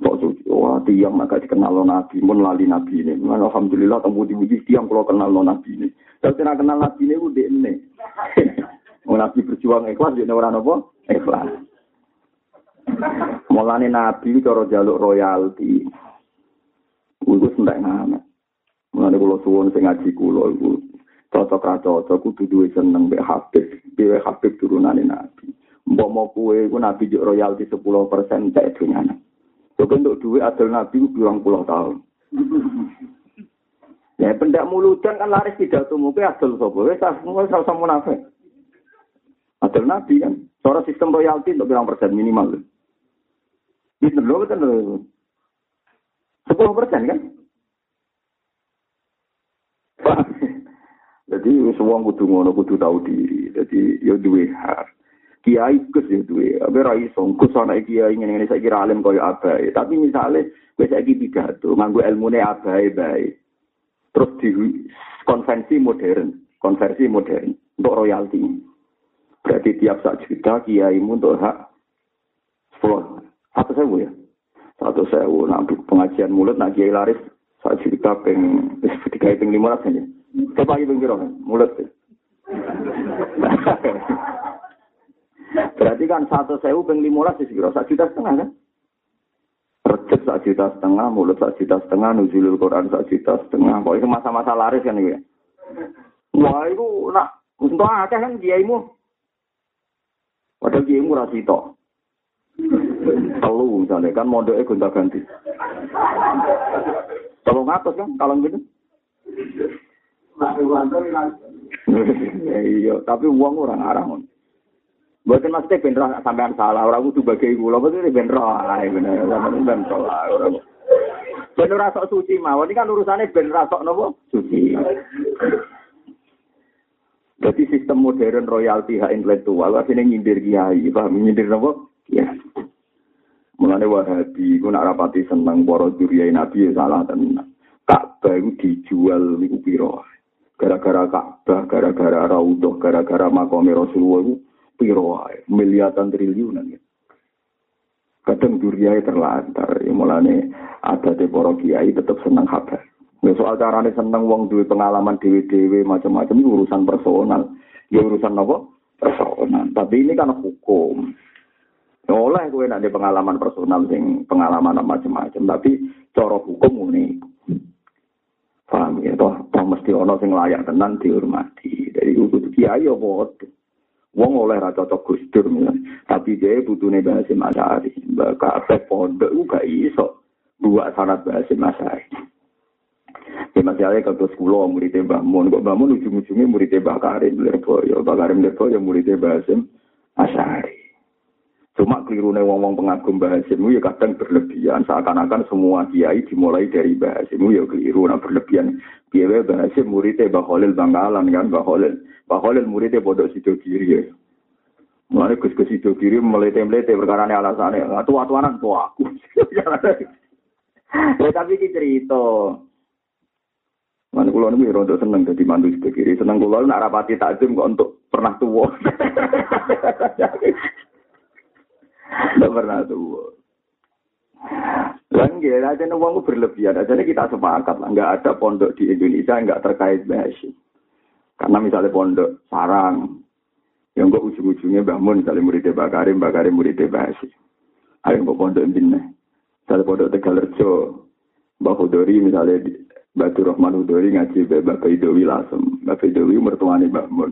Sok suci. Wah, tiang agak dikenal lo nabi, pun lali nabi ini. Alhamdulillah, temu di wujud tiang kalau kenal lo nabi ini. Tapi tidak kenal nabi ini, udah ini. <laughs> Nabi berjuang ikhlas, jadi orang apa? Ikhlas. Mulane nabi cara jaluk royalti. Iku sentek ngamet. Mulane kula suwun sing ngaji kula iku cocok ra cocok kudu duwe seneng mbek Habib. Dhewe Habib turunane nabi. Mbok mau kue ku nabi royalti 10% cek dunyane. Kok untuk duit adil nabi bilang puluh tahun. Ya pendak muludan kan laris tidak temu ke adil sapa wis semua sama munafik. Adil nabi kan. Cara sistem royalti untuk bilang persen minimal. Ini lho betul lho. Sepuluh persen kan? Jadi semua kudu ngono kudu tahu diri. Jadi ya duwe hak. Kiai kus ya duwe. Abe ra iso kus ana kiai ngene-ngene saiki ra alim koyo abae. Tapi misale wis saiki pidato nganggo ilmune abae bae. Terus di konvensi modern, konversi modern untuk royalti. Berarti tiap sak juta kiaimu untuk hak sepuluh. Satu sewu ya? Satu sewu. Nah, pengajian mulut, nah kiai laris sak juta peng, tiga peng lima ratus aja. Coba lagi pengkiro mulut. <laughs> Berarti kan satu sewu peng lima ratus kira sak juta setengah kan? Recep sak juta setengah, mulut sak juta setengah, nuzulul Quran sak juta setengah. Pokoknya masa-masa laris kan ya. Wah, itu nak untuk akeh kan kiaimu. Padahal kiaimu rasito. Telu misalnya kan modalnya gonta ganti. Telu ngatus kan kalau gitu. <laughs> iya, tapi uang orang arah Bukan maksudnya bener sampean salah, orang itu bagai gula, betul ben roh, bener, ben roh, orang. Ben rasok suci mawon, ini kan urusannya ben rasok nopo suci. Jadi sistem modern royalti hak intelektual, artinya nyindir kiai, paham nyindir nopo? Ya. Mulane Wahabi ku nak rapati seneng para duriyai Nabi ya salah tenan. Ka'bah iku dijual niku piro? Gara-gara Ka'bah, gara-gara Raudhah, gara-gara makam Rasulullah piro wae? Miliaran triliunan ya. Kadang duriyai terlantar, ya mulane ada di para kiai tetap seneng kabar. Ya soal carane seneng wong duwe pengalaman dewe-dewe macam-macam itu urusan personal. Ya urusan apa? Personal. Tapi ini kan hukum. oleh gue nanti pengalaman personal sing pengalaman macam-macam tapi cara hukum ini paham ya toh toh mesti ono sing layak tenan dihormati dari kudu kiai apa wong oleh ra cocok gustur tapi dhewe butune bahasa masari kabeh pondok ku gak iso buat sanat bahasa masari Ya masih ada kalau sekolah muridnya bangun, kok bangun ujung-ujungnya muridnya bakarin, lirboyo, bakarin lirboyo, muridnya bahasa asari. Cuma keliru wong-wong pengagum bahasimu ya kadang berlebihan. Seakan-akan semua kiai dimulai dari bahasimu ya keliru. Nah berlebihan. Bahasim muridnya Mbak Khalil Bangkalan kan. Mbak Khalil muridnya bodoh sido kiri ya. Mulai gus gus sido kiri melete-melete perkara alasannya. Nah, tua-tuanan tua aku. <laughs> ya tapi ini cerita. Mana kulo nih rontok seneng jadi mantu sido kiri. Seneng kulo nak rapati takjum kok untuk pernah tua. <laughs> Tidak pernah tua. Lah nggih, aja wong berlebihan. Aja kita sepakat lah, enggak ada pondok di Indonesia enggak terkait bahasa. Karena misalnya pondok sarang, yang kok ujung-ujungnya bangun misalnya muridnya Mbak Karim, Mbak Karim muridnya bahasa. Ayo kok pondok ini. Misalnya pondok Tegalerjo, Mbak Hudori misalnya Batu Rahman Hudori ngaji Mbak Baidowi Lasem. Mbak Baidowi mertuanya Mbak Mun.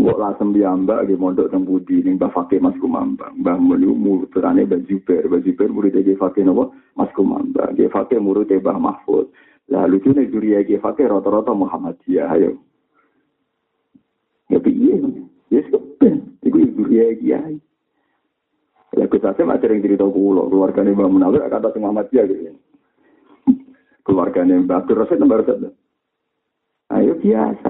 Mbok lasem piyambak nggih mondok teng Budi ning Mbah Fakih Mas Kumambang. Mbah Mun iku muridane Mbah Jubair, Mbah Jubair murid Ki Fakih napa Mas Kumambang. Ki Fakih murid Mbah Mahfud. Lah lucune juriya Ki Fakih rata-rata Muhammadiyah ayo. Ya piye? Ya sepen. Iku juriya Kiai. Lah Gus Hasim ada yang cerita kulo, keluargane Mbah Munawir kata sing Muhammadiyah gitu. Keluargane Mbah Abdul Rasid nomor satu. Ayo biasa.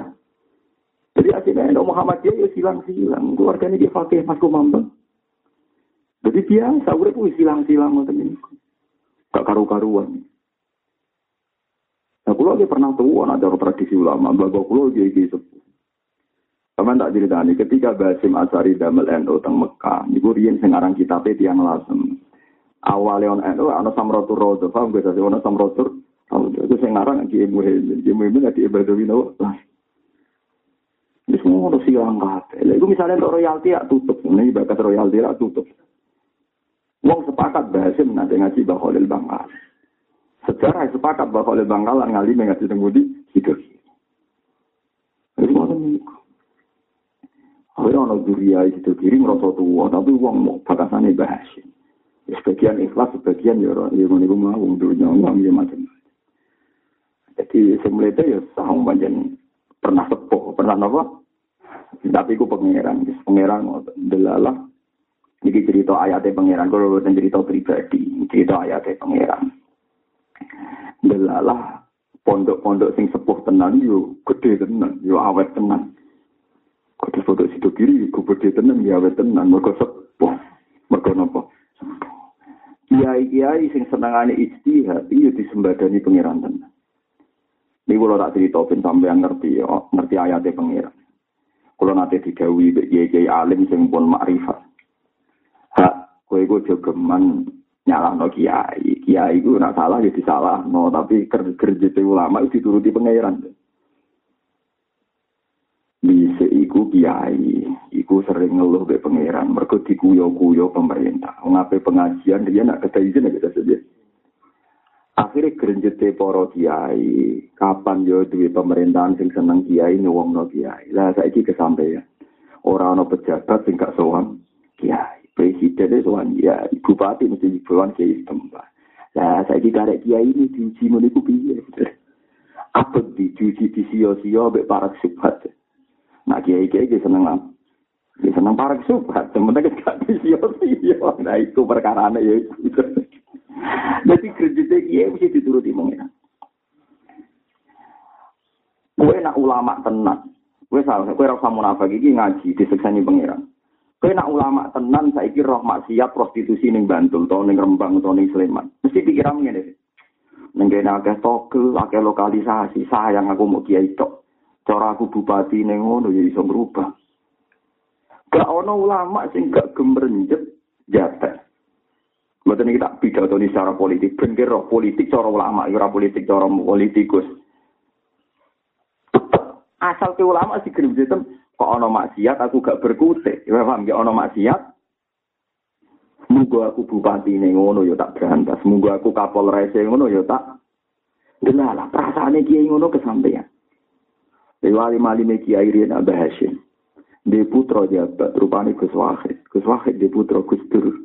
Jadi akhirnya Muhammad Muhammadiyah ya silang-silang. Keluarganya dia pakai Mas Kumambang. Jadi biasa, udah pun silang-silang ngoten ini. Gak karu-karuan. Nah, kulo lagi pernah tuh ada tradisi ulama, bapak kulo lagi iki sepuh. Sama tak ceritani, ketika Basim Asari damel NU teng Mekah, niku riyen sing aran kitabe tiyang lasem. Awale on NU ana samratur rodo, paham gak sih ana samratur. Itu sing aran Ki Muhammad, Ki Muhammad di Ibadah Wino. Ini harus silang kabeh. Itu misalnya untuk royalti ya tutup. Ini bakat royalti ya tutup. Wong sepakat bahasin nanti ngaji Khalil Bangkal. Sejarah sepakat Khalil Bangkal ngali ngaji tengudi hidup. Itu mau niku. Akhirnya orang duria itu kiri merasa tua, tapi uang mau bakasannya bahasin. Sebagian ikhlas, sebagian ya orang yang mau mau dunia uang ya macam-macam. Jadi semula itu ya sahung banyak pernah sepuh, pernah apa? Tapi ku pangeran, pangeran delalah. Jadi cerita ayatnya pangeran, kalau bukan cerita pribadi, cerita ayatnya pangeran. Delalah pondok-pondok sing sepuh tenan yo gede tenan, yo awet tenan. Kode foto situ kiri, ku gede tenan, yo awet tenan, mereka sepuh, mereka nopo. Kiai-kiai sing senengane ijtihad, iya disembadani pangeran tenan. Ini kalau tak cerita, ben sampean ngerti, ya, ngerti ayatnya pangeran. Kalau nanti digawi kiai alim sing pun makrifat. Hak kowe iku jogeman nyalahno kiai. Kiai iku nak salah ya disalahno, tapi kerja ulama itu dituruti pangeran. Bisa iku kiai, iku sering ngeluh be pangeran, mergo dikuyo-kuyo pemerintah. Ngapain pengajian dia nak kata izin ya. Akhirnya gerenjete para kiai. Kapan yo duwe pemerintahan sing seneng kiai nyuwungno kiai. Lah saiki kesampaian ora ana pejabat sing gak sowan kiai. Presiden sowan ya bupati mesti sowan kiai tempat lah saiki karek kiai ini diuji meniku piye? Apa diuji di sio-sio mbek para subhat. Nah kiai kiai seneng apa Ya seneng para subhat, sementara gak di sio-sio. Nah itu perkara ya. itu. Jadi kreditnya kiai mesti dituruti mengira. Kue nak ulama tenan, kue salah, kue rasa munafik iki ngaji diseksani pengiran. Kue nak ulama tenan, kira roh maksiat prostitusi ning Bantul, atau ning Rembang, atau ning Sleman. Mesti pikiran ngene. Ning kene akeh togel, akeh lokalisasi, sayang aku mau kiai tok. Cara aku bupati ning ngono ya iso berubah. Gak ono ulama sing gak gemrenjet jatah. Mboten iki tak pidato secara politik, ben roh politik cara ulama, ora politik cara politikus. Asal ke ulama sih sistem kok ana maksiat aku gak berkutik. Ya paham ya ana maksiat. Muga aku bupati ning ngono ya tak berantas. Muga aku kapolres ngono ya tak Delalah perasaane kiai ngono kesampaian. Dewa lima lima kiai Rian Abah Hashim. Di putra jabat, rupanya Gus Wahid. Gus Wahid di putra Gus Dur.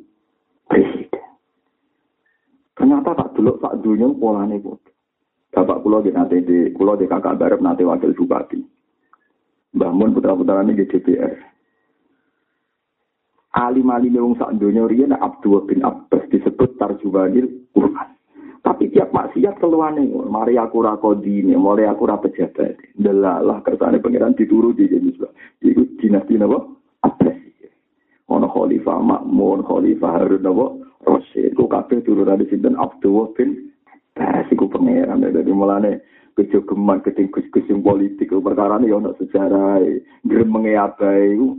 Ternyata tak dulu tak dunia polane kok. Bapak pulau di nanti di pulau di kakak barep nanti wakil bupati. Bangun putra putra ini di DPR. Alim alim yang sak dunia rian Abdul bin Abbas disebut tarjumanil Quran. Tapi tiap maksiat keluarnya, mari aku rakodini, mari aku rapejabat. Delalah kersane pangeran dituruti jadi Itu dinasti apa? Abbas. Ono khalifah makmur, khalifah harun apa? Rasul ku kabeh turunan sinten Abdullah bin Bas iku pangeran. Dadi mulane kejogeman keting kus-kus politik perkara ini ono sejarah gremenge abai iku.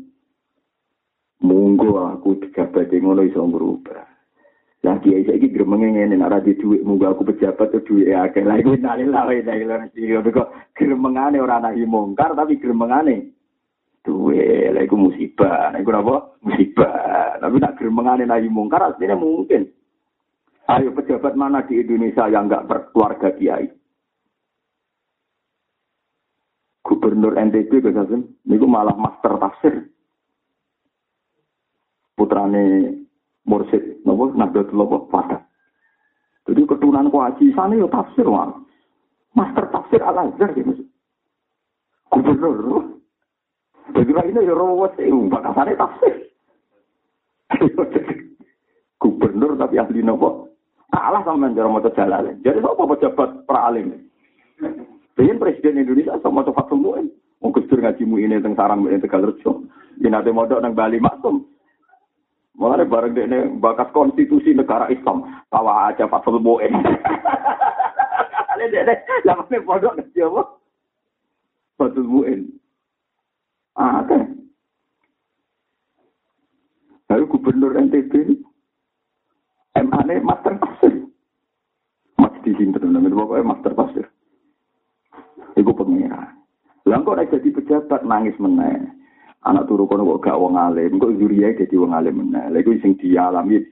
Monggo aku dijabat ngono iso berubah Lah kiai saiki gremenge ngene nek ora di dhuwit aku pejabat tuh dhuwit akeh. Lah iku nalila wae nek lho sing kok gremengane ora nahi mungkar tapi gremengane duwe. Lah iku musibah. Iku apa? Musibah. Tapi nak gremengane nahi mungkar asline mungkin. Ayo pejabat mana di Indonesia yang enggak berkeluarga kiai? Gubernur NTB Gazasim, niku malah master tafsir. Putrane Mursid, nopo Nahdlatul apa? Fatah. Jadi keturunan kuaci sana ya tafsir wah. Master tafsir Al Azhar mas. Gubernur. Jadi ini ya rawat sih, bakasane tafsir. <laughs> Gubernur tapi ahli nopo. Kalah sama menjara motor jalan. Jadi apa pejabat pralim? Pengen presiden Indonesia sama coba temuin. Mau kusur ngaji mu ini tentang sarang ini tegal rejo. Ini nanti modal nang Bali maksum. Mulai bareng ini bakas konstitusi negara Islam. Tawa aja Fatul Mu'in. Ini <laughs> dia lamanya pondok ngerti apa? Fatul. Ah, oke. Lalu gubernur NTB MA ini master pasir. Masih di sini teman-teman. Pokoknya master pasir. Iku pengira. Lah kok jadi pejabat nangis meneh. Anak turu kono kok gak wong alim, kok zuriya jadi wong alim meneh. Lha iku sing dialami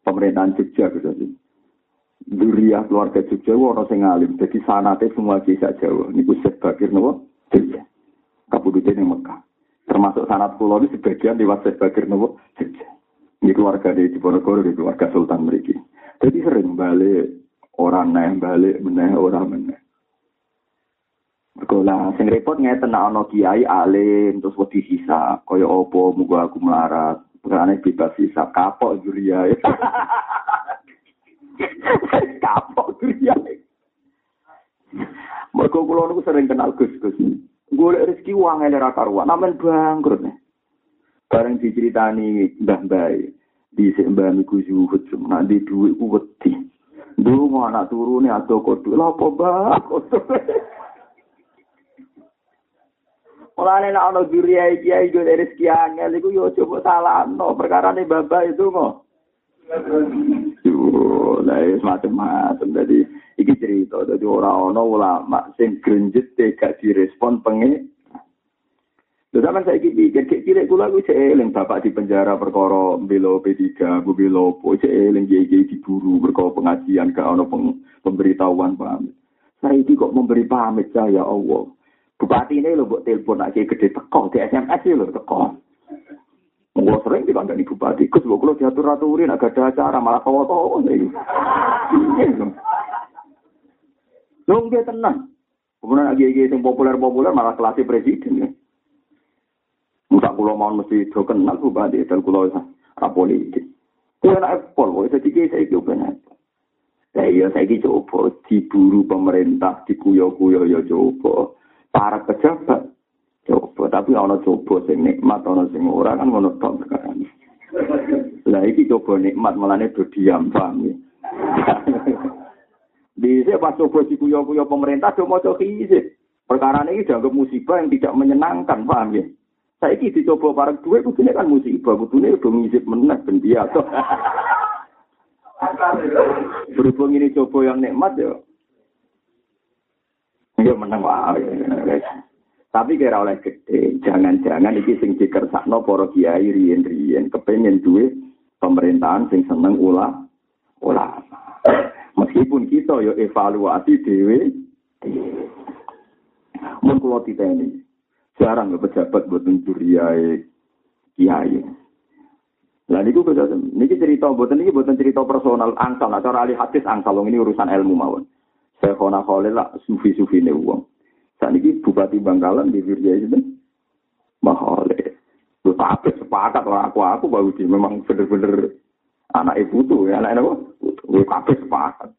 pemerintahan Jogja gitu sih. Zuriya keluarga Jogja ora sing alim, jadi sanate semua kisah Jawa. Niku sebagir nopo? Jogja. Kabudute ning Mekah. Termasuk sanat pulau ini sebagian lewat sebagir nopo? Jogja. Ini keluarga di Diponegoro, di keluarga Sultan mereka. Jadi sering balik orang naik balik meneh orang meneh. Sekolah, sing repot ngeten nek ana kiai alim terus wedi sisa, kaya apa muga aku melarat. Perane bebas sisa, kapok juria. <laughs> kapok juria. Kula niku sering kenal Gus Gus. Golek rezeki uang ele ra karuan, namen bangkrut. Bareng diceritani mbah-mbah di mbah niku zuhud, nak di dhuwit ku wedi. Dungo anak turune ado kodho, lha apa mbah? Mulane nek ana kiai kiai yo rezeki angel iku yo coba salahno perkara ne bapak itu kok. Yo, lah wis macam-macam dadi iki cerita dadi ora ana ulama sing grenjet gak direspon pengen Lha sampeyan saiki pikir kek cilik kula kuwi eling bapak di penjara perkara belo P3, bu belo po cek eling iki diburu perkara pengajian gak ana pemberitahuan pamit. Saiki kok memberi pamit saya Allah. Bupati ini lo buat telepon aja gede teko di SMS lo teko. Mau sering dikandani bupati, kus kalau diatur aturin agak ada acara malah kau tahu Lo nggak tenang. Kemudian lagi lagi yang populer populer malah kelasnya presiden ya. Musa kulo mau mesti do kenal bupati dan kulo ra politik. Kulo nak pol, jadi kita saya kira benar. Saya saya coba diburu pemerintah, dikuyo-kuyo ya coba. para pejabat coba tapi ana coba sing nikmat ana sing ora kan ngono tok perkara lah iki coba nikmat melane do diam paham ya <laughs> di pas coba si kuyo kuyo pemerintah do maca kisih perkara ini dianggap musibah yang tidak menyenangkan paham ya? Saya ini dicoba bareng duit kudune kan musibah. Kudune udah ngisip meneh ben biasa berhubung ini coba yang nikmat ya Ya menang wae. Tapi kira oleh gede, jangan-jangan iki sing dikersakno para kiai riyen-riyen. Kepengin duwe pemerintahan sing seneng ulah ulama. Meskipun kita yo evaluasi dhewe mun kula titeni jarang ke pejabat buat mencuriai kiai. Lah niku niki cerita mboten niki mboten cerita personal angsal, cara ahli hadis angsal ini urusan ilmu mawon. Saya kona khalil lah sufi-sufi ini uang. Saat ini Bupati Bangkalan di Virja itu Mahale. Lu tapi sepakat lah aku aku baru memang bener-bener anak ibu tuh ya anak apa? Lu tapi sepakat.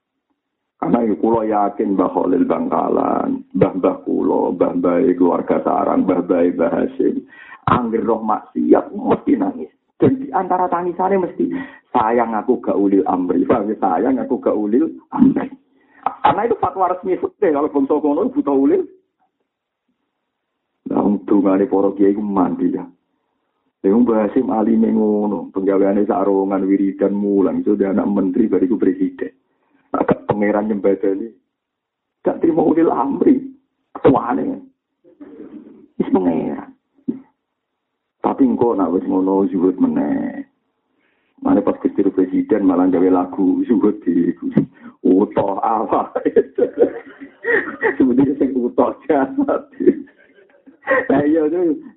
Karena itu kulo yakin Mbah Khalil Bangkalan, Mbah Mbah Kulo, Mbah Mbah keluarga Sarang, Mbah Mbah Mbah Hasim. Angger roh maksiat mesti nangis. Dan di antara tangisannya mesti sayang aku gak ulil amri. Sayang aku gak ulil amri. Karena itu fatwa resmi fikih kalau bangsa kono buta ulil. Nah, untuk ngane para kiai ku mandi ya. Lha wong Basim alime ngono, penggaweane sarungan wiridan mulang dia anak menteri bariku presiden. Pangeran nyembadani. Gak terima ulil amri. Ketuane. Wis pangeran. Tapi engko nak wis ngono zuhud meneh. Mana pas kecil presiden malah gawe lagu zuhud di utoh apa. Sebenarnya sing utoh jahat. Lah iya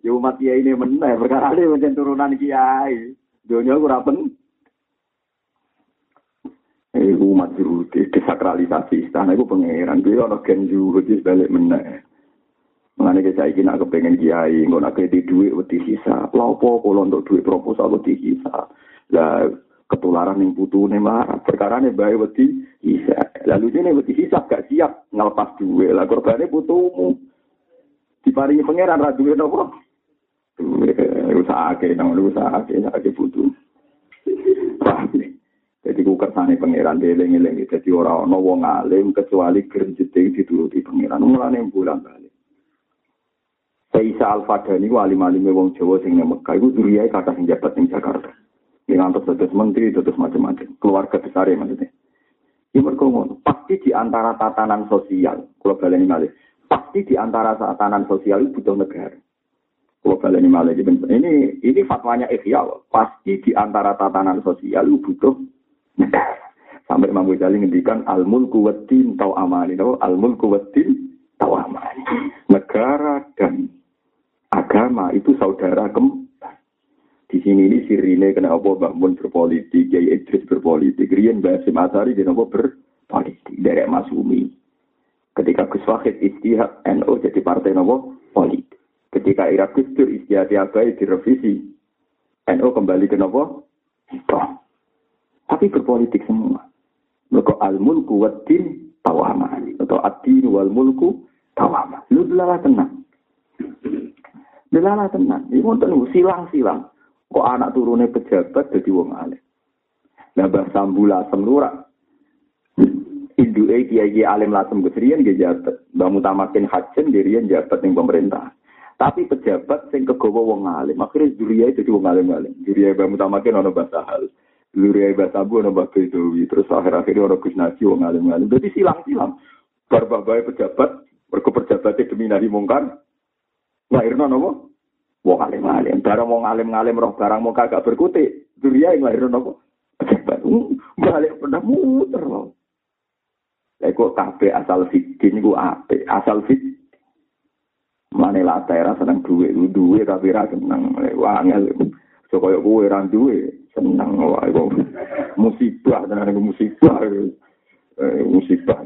yo umat kiai ini meneh perkara ini macam turunan kiai. Dunia ora pen. Umat juru desakralisasi istana itu pangeran. Dia orang gen juhud balik meneh. Mengenai kita ingin nak kepengen kiai, nggak nak kredit duit wedi sisa. Lalu kalau untuk duit proposal wedi sisa. Lah ketularan yang marah. Perkara nih bayi wedi sisa. Lalu ini wedi sisa gak siap ngelepas duit. Lah korbannya butuhmu. diparingi pangeran ra duwe napa usaha ke nang usaha ke sak butuh jadi ku kersane pangeran deling-eling dadi ora ana wong alim kecuali grenjete dituruti pangeran mulane bulan bali Saisa Al-Fadani ku alim-alime wong Jawa sing nang Mekah iku duriyae kata sing jabat ning Jakarta. Yang antus dados menteri, dados macam-macam. Keluarga besar ya maksudnya. Ini mereka pasti di antara tatanan sosial, kalau baleni malih, pasti di antara tatanan sosial itu butuh negara. Kalau kalian malah ini ini fatwanya Ikhya, pasti di antara tatanan sosial itu butuh. Sampai Imam Ghazali ngendikan al mulku waddin tau amani, al mulku tau amani. Negara dan agama itu saudara kembar. Di sini ini sirine kena apa bangun berpolitik, Kiai Idris berpolitik, Rian Basim Asari kena apa berpolitik, dari Masumi. Ketika Gus Wahid istihad NU jadi partai nopo politik. Ketika Irak Dur istihad Abai direvisi NU kembali ke nopo itu. Tapi berpolitik semua. Mereka al mulku waddin tawama atau adin wal mulku tawama. Lu belalah tenang. Belalah tenang. Ini mau silang-silang. Kok anak turunnya pejabat jadi wong alim. Nah, bahasa mbula semlurak Induke kiai alim lasem kesrian dia jabat. Mbak Mutamakin Hajen dirian jabat ning pemerintah. Tapi pejabat sing kegawa wong alim. Akhirnya juriya itu wong alim-alim. Juriya Mbak Mutamakin ono bahasa hal. Juriya Mbak Sabu ono Mbak Bedowi. Terus akhir-akhirnya ono Gus Nasi wong alim-alim. Jadi silang-silang. Barbabai pejabat. Mereka pejabatnya demi nahi mungkar. Lahirnya nopo? Wong alim-alim. Barang wong alim-alim roh barang mau kagak berkutik. Juriya yang lahirnya nopo? Pejabat. Balik pernah muter loh. Eko kabeh asal fitin ku apik, asal fit. Mane la tera seneng duwe, duwe tapi ra seneng. Wangel. So koyo kowe ra seneng wae kok. Musibah tenan musibah. Eh, musibah.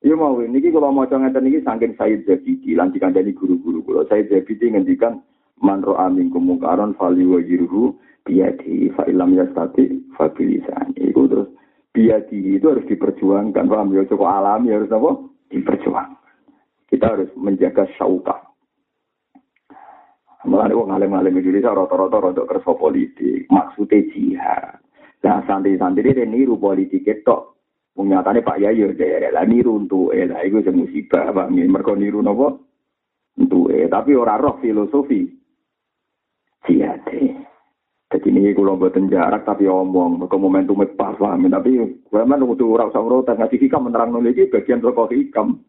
Iya mau niki kalau mau ngeten niki saking Said Zabidi lan dikandani guru-guru kula Said Zabidi ngendikan man ro'a minkum mungkaron fali wa yiruhu biyadi fa ilam yastati fa bilisan. Iku terus biadi itu harus diperjuangkan paham ya cukup alami harus apa diperjuangkan kita harus menjaga syauka Mulane wong alim-alim Indonesia rata-rata rada kersa politik, maksudnya jihad. Nah, santri-santri ini niru politik itu. Nyatane Pak Yayo daerah lah niru untuk eh lah itu musibah paham ya. Mereka niru napa? Untuk eh tapi ora roh filosofi jihad. Jadi ini kalau buatan jarak tapi omong, ke momentum pas paham. Tapi gue mana untuk orang sama orang ngasih hikam menerang nulis bagian rokok hikam.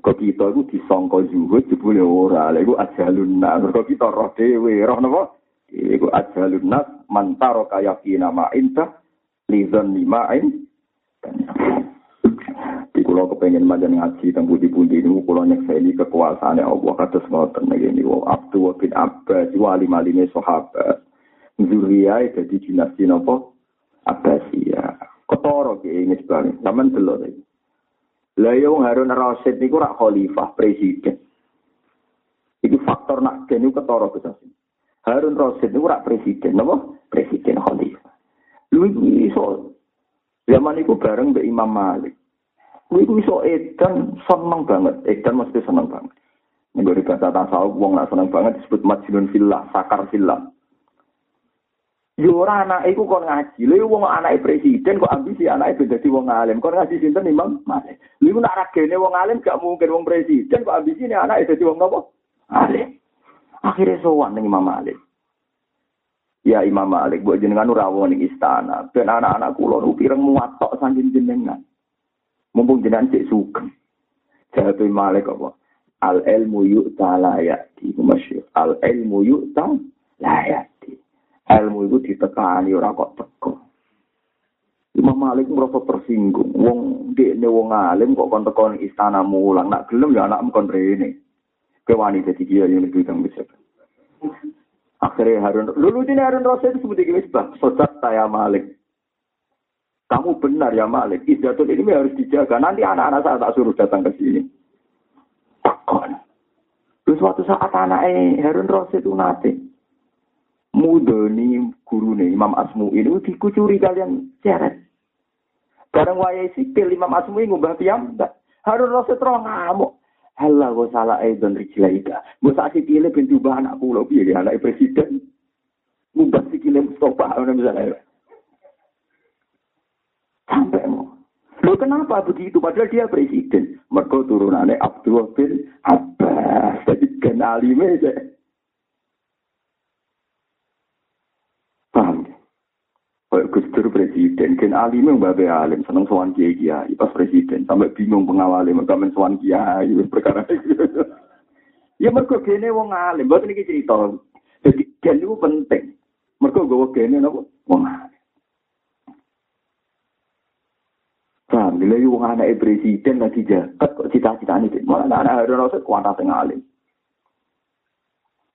Kok kita itu disongko zuhud jebule ora, lha iku ajalun nas. Kok kita roh dhewe, roh napa? Iku ajalun nas mantaro kaya kina ma inta lizon limain. Di kulo kepengen majan ngaji tentang budi-budi ini, kulo nyekseni kekuasaan Allah kados ngoten iki niku Abdul bin Abbas wali maline sahabat. Zuriya jadi dinasti nopo Abbasiyah. Ketoro ki ini sebenarnya. Zaman dulu lagi. Lah yo Harun Rasid niku rak khalifah presiden. Itu faktor nak kene ketoro kesasi. Harun Rasid niku rak presiden, napa? Presiden khalifah. Lu iso zaman itu bareng mbek Imam Malik. Lu iso edan seneng banget, edan mesti seneng banget. Nek bahasa tasawuf wong nak seneng banget disebut majnun fillah, sakar fillah. Yo ora anak iku kon ngaji. Lha wong anake presiden kok ambisi anake ben dadi wong alim. Kon ngaji sinten Imam Malik. Lha nek ragene wong alim gak mungkin wong presiden kok ambisi ne anake dadi wong napa? Alim. Akhirnya sowan ning Imam Malik. Ya Imam Malik, buat jenengan rawon ning istana. Ben anak-anak kula nu pireng muatok saking jenengan. Mumpung jenengan sik sugeng. Imam Malik apa? Al ilmu yu'ta la ya'ti. Al ilmu yu'ta la ya'ti. Ilmu itu ditekani ora kok teko. Imam Malik merasa tersinggung. Wong dekne wong alim kok kon teko istana mulang. Nak gelem ya anakmu kon rene. Kewani dadi kiai yang lebih bisa. Akhirnya Harun, lulu ini Harun Rasul itu seperti ini, sosat saya Malik. Kamu benar ya Malik, izzatul ini harus dijaga. Nanti anak-anak saya tak suruh datang ke sini. Takon. Terus suatu saat anaknya Harun Rasul itu nanti mudoni guru nih Imam Asmu ini dikucuri kalian seret. Bareng wayai sipil Imam Asmu ini ngubah piyambak. Harun Rasul terang ngamuk. Halah kok salah dan rijlaika. Mbok sak sikile ben diubah anak kula piye anak presiden. Ngubah sikile Mustafa ngono misalnya. Sampai mau. Loh kenapa begitu? Padahal dia presiden. Mereka turunannya Abdullah bin Abbas. Jadi kenali aja. Kayak Gus presiden, kan alim yang babe alim, seneng sowan kiai kiai pas presiden, sampai bingung pengawalnya, mereka men sowan kiai, perkara itu. <laughs> ya mereka gene wong alim, buat ini cerita. Jadi gen itu penting. Mereka gawa gene nopo wong alim. Paham, bila yu wong anak presiden lagi jaket kok cita-cita ini, malah anak ada rasa kuantas yang alim.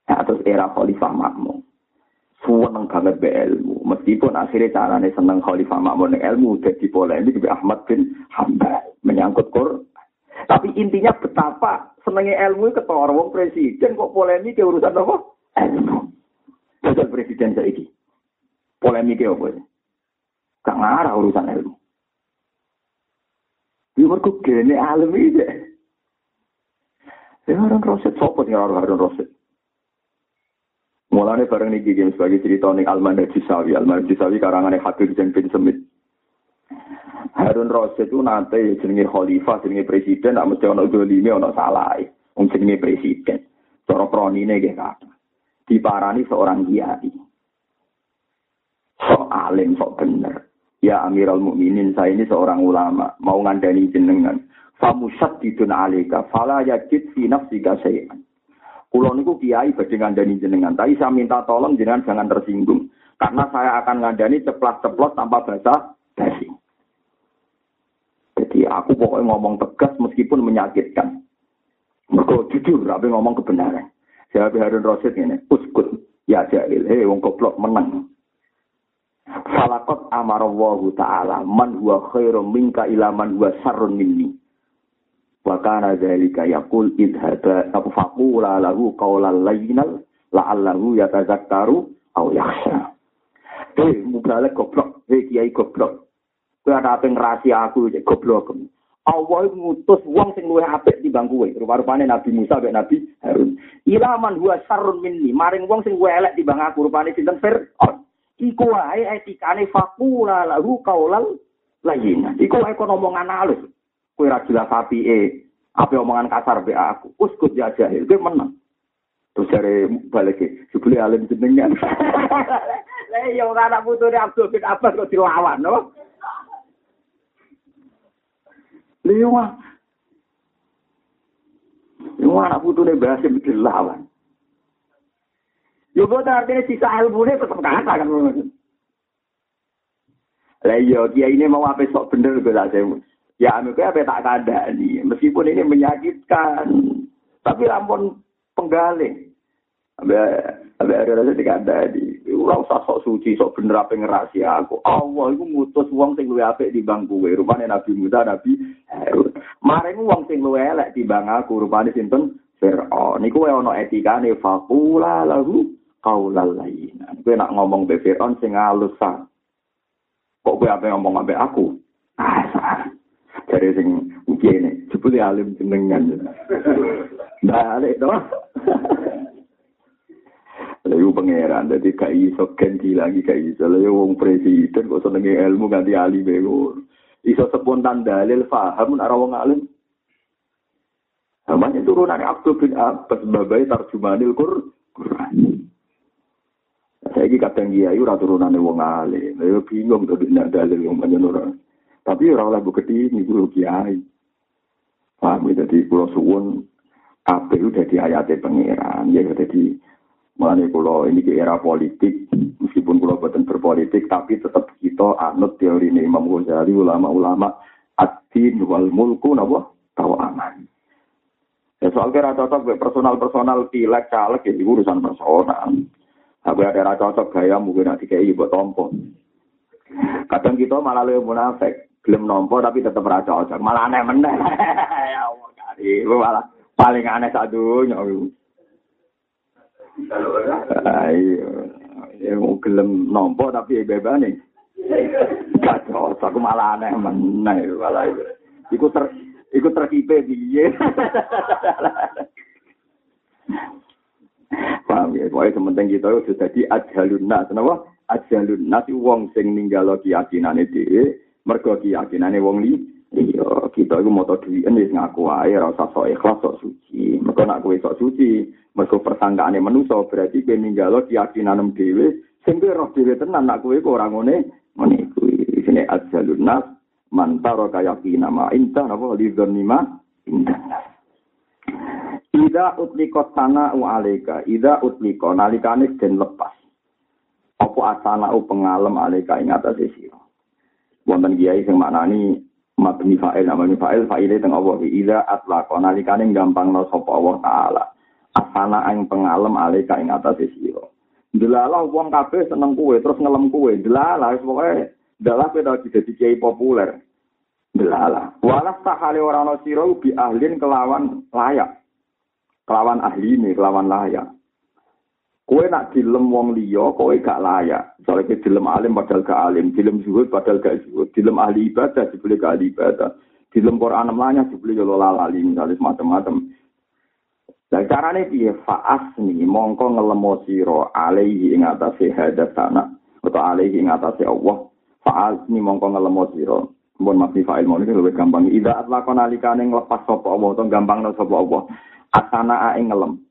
Ya, terus era Khalifah Makmum seneng banget be ilmu. Meskipun akhirnya caranya seneng Khalifah Makmun ilmu jadi polemik di Ahmad bin Hambal menyangkut Quran. Tapi intinya betapa senengnya ilmu ketua wong presiden kok polemik ke urusan apa? Ilmu. Jadi presiden saya ini. Polemik apa? Gak ngarah urusan ilmu. Ya mereka gini alim ini. Ya orang roset, sopo nih orang roset. Mulane bareng niki game sebagai cerita ning Alman Jisawi, Alman Jisawi karangan Habib Jen bin Semit. Harun Rasid itu nanti jenenge khalifah, jenenge presiden, nak mesti ono dolime, ono salah. Wong jenenge presiden. Cara kronine nggih kata. Diparani seorang kiai. Sok alim, sok bener. Ya Amirul Mukminin, saya ini seorang ulama, mau ngandani jenengan. Famusat didun alika, fala yajid fi nafsika sayan. Kulo niku kiai badhe ngandani jenengan, tapi saya minta tolong jenengan jangan tersinggung karena saya akan ngandani ceplas-ceplos tanpa bahasa basi. Jadi aku pokoknya ngomong tegas meskipun menyakitkan. Mereka jujur, tapi ngomong kebenaran. Saya Harun Rasid ini, uskut, ya jahil, hei wong goblok menang. Falakot amarallahu ta'ala, man huwa khairum minka ila man huwa sarun minni. Wa kana dzalika yaqul idhaba apa faqula lahu qawlan layyinal la'allahu yatazakkaru aw yakhsha. Eh mubalek goblok. Eh kiai goblok. Kowe ada apa rahasia aku cek goblok. Allah ngutus wong sing luwih apik timbang kowe. Rupa-rupane Nabi Musa mek Nabi Harun. Ilaman huwa sarrun minni maring wong sing luwih elek timbang aku rupane sinten? Fir'aun. Iku wae etikane faqula lahu qawlan layyinan iku wae kono omongan halus kue ra jelas api e apa omongan kasar be aku uskut ya jahil gue menang terus cari balik sebeli alim jenengan <laughs> lah iya anak putu ini Abdul bin Abbas kok dilawan no Lewa. Lewa anak putu ini bahasa dilawan. Yo buat artinya sisa ilmu ini tetap kata kan. Lah iya, dia ini mau apa sok bener gue lah saya. Ya anu kayak apa tak ada nih. Meskipun ini menyakitkan. Tapi lampun penggaling. Abe ada rasa tidak ada di. Ulang usah sok suci, sok bener apa ngerasi aku. Allah itu mutus uang sing luwe apik di bangku gue. Rupanya Nabi Musa, Nabi Harun. Maring uang sing luwe elek di bang aku. Rupanya sinten Fir'aun. Niku wae ono etikane faqula lahu qaulal layyinan. Kowe nak ngomong be Fir'aun sing halus Kok kowe apa ngomong ambek aku? Ah, dari sing uki ini jebule alim jenengan balik toh Lalu pangeran, jadi gak iso ganti lagi gak iso. Lalu wong presiden kok senengi ilmu ganti ahli bego. Iso spontan dalil faham arah wong alim. Namanya turunan Abdul bin Abbas babai tarjumanil Quran. Saiki kadang kiai ora turunane wong alim. Lha bingung to nek dalil wong panjenengan. Tapi ora oleh bukti ini guru kiai. Paham ya, jadi pulau suwun kabeh di ayatnya pangeran. Ya jadi Mulane kula ini ke era politik, meskipun kula boten berpolitik, tapi tetap kita anut teori ini Imam Ghazali, ulama-ulama ad-din wal mulku napa tahu aman. Ya soal kira cocok personal-personal pilek caleg ya urusan personal. Aku ada cocok gaya mungkin nanti kayak ibu tompo. Kadang kita malah lebih munafik, belum nompo tapi tetap ra cocok. Malah aneh meneh. <laughs> ya Allah kali, malah paling aneh satu nyawa. Ayo, ya mau gelem nompo tapi bebas nih. Gak cocok, aku malah aneh meneh, malah itu. Iku ter, iku terkipe piye. <laughs> Paham ya, pokoknya sementing kita itu jadi ajalun nas, kenapa? Ajalun nas wong sing ninggalo keyakinane dhewe, mergo keyakinane wong li. Iya, kita itu tau duit ini ngaku aja, rasa sok ikhlas, sok suci. Mereka nak kue sok suci, mereka persangkaannya manusia, berarti kue ninggalo keyakinan dewe, sehingga roh dewe tenan, nak kue kok orang ngone, menikui. Di sini ajalun nas, mantaro kayakina ma indah, apa, lidhon nima, nas. Ida utliko sana u alika, ida utliko nalikane den lepas. Apa asana u pengalem alika ing atas sira. Wonten kiai sing maknani mabni fa'il namanya fa'il fa'ile teng Allah ida atlaqa nalikane gampangno sapa Allah taala. Asana ing pengalem alika ing atas sira. Delalah wong kabeh seneng kuwe terus ngelem kuwe. Delalah wis pokoke dalah kowe dadi dadi kiai populer. Delalah. Walas sahale ora ana sira bi ahlin kelawan layak. kelawan ahli ini, kelawan layak. Kue nak dilem wong liya, kowe gak layak. Soalnya dilem alim padahal gak alim, dilem zuhud padahal gak zuhud, dilem ahli ibadah dibeli gak ahli ibadah, dilem Quran namanya dibeli yo lali misalnya macam-macam. Dan carane piye faas nih mongko ngelemo sira alaihi ing atase hadat sana atau alaihi ing atase Allah. Faas nih mongko ngelemo sira. Mun mati fa'il mau ini lebih gampang. Ida atlakon alikane nglepas sapa Allah atau gampang sapa Allah. asana ae ngelem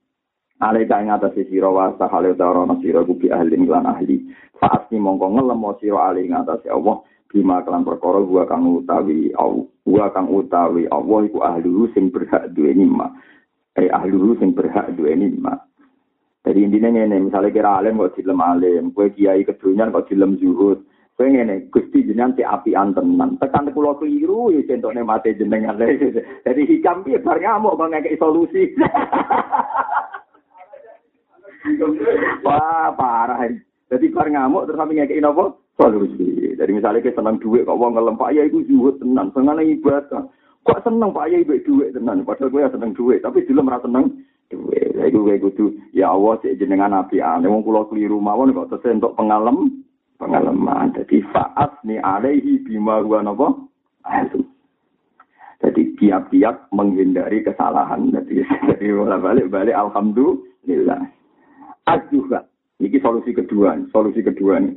alika ing atas sira wa sahale ana sira kuwi ahli lan ahli. Saat ni mongko ngelem sira ali ing atas Allah bima kelan perkara gua kang utawi gua kang utawi Allah iku ahli sing berhak duwe nikmat. Eh ahli sing berhak duwe nikmat. Jadi intinya ini, misalnya kira alim kok dilem alim, kue kiai kedunyan kok dilem zuhud, kue ngene, gusti jenengan si api tekan kulo keliru, ya contohnya mati jenengan. <laughs> Jadi hikam piye bar ngamuk kok ngekek solusi. <laughs> Wah, parah. Jadi bar ngamuk terus sampe ngekek napa? Solusi. Jadi misalnya kita seneng duit kok wong ngelem Pak ya iku zuhud tenan, seneng ibadah. Kok seneng Pak ya ibu duit tenan, padahal gue ya seneng duit, tapi dilem ra seneng duit. Iku gue kudu ya Allah sik jenengan api ane wong kula keliru mawon kok tesih entuk pengalem pengalaman. Jadi faat ni alaihi bima huwa napa? Jadi tiap-tiap menghindari kesalahan. Jadi, <laughs> jadi balik-balik alhamdulillah. Ajuha. Ini solusi kedua. Solusi kedua nih.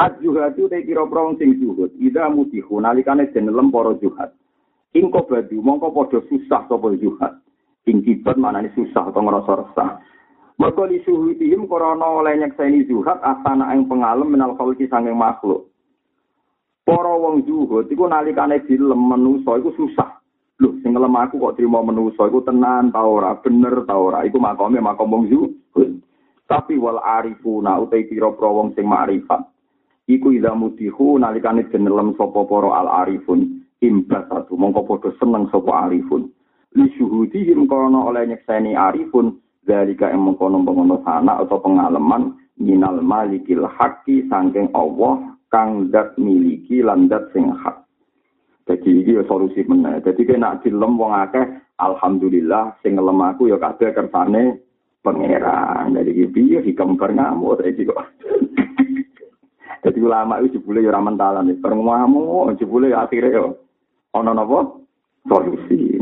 Ajuha itu teh kira prong sing zuhud. Ida mutihu nalikane den lemporo juhat. Ingko badu mongko padha susah sapa juhat. Ing kibat manane susah atau ngerasa resah. Mergo li suhudihim korona oleh nyekseni zuhat asana ing pengalem menal khalqi sanging makhluk. Para wong zuhud iku nalikane dilem manusa iku susah. Lho sing ngelem aku kok trimo manusa iku tenan ta ora, bener ta ora. Iku makome makom wong. Tapi wal arifuna utai pira-pira wong sing makrifat. Iku ida mutihu nalikane jenelem sapa para al arifun imbasatu mongko padha seneng sapa arifun. Li syuhudihim korona oleh nyekseni arifun Dalika yang mengkono-mengkono sana atau pengalaman minal malikil haki sangking Allah kang dat miliki landat sing hak. Jadi ini solusi mana. Jadi kena dilem wong akeh, alhamdulillah sing ngelem aku ya kabeh kersane pangeran. Jadi iki ya hikam ngamuk tadi kok. <laughs> Jadi ulama itu jebule ya ora mentalan, perngamu jebule ya akhire yo ana napa solusi.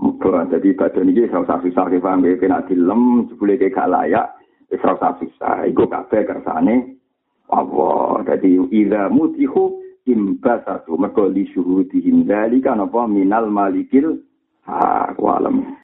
Muga jadi badan ini ora usah susah paham ya kena dilem jebule gak layak wis ora usah susah. Iku kabeh kersane Allah. Jadi idza mutihu imbasatu mergo li syuhudihim dzalika napa minal malikil ha alam.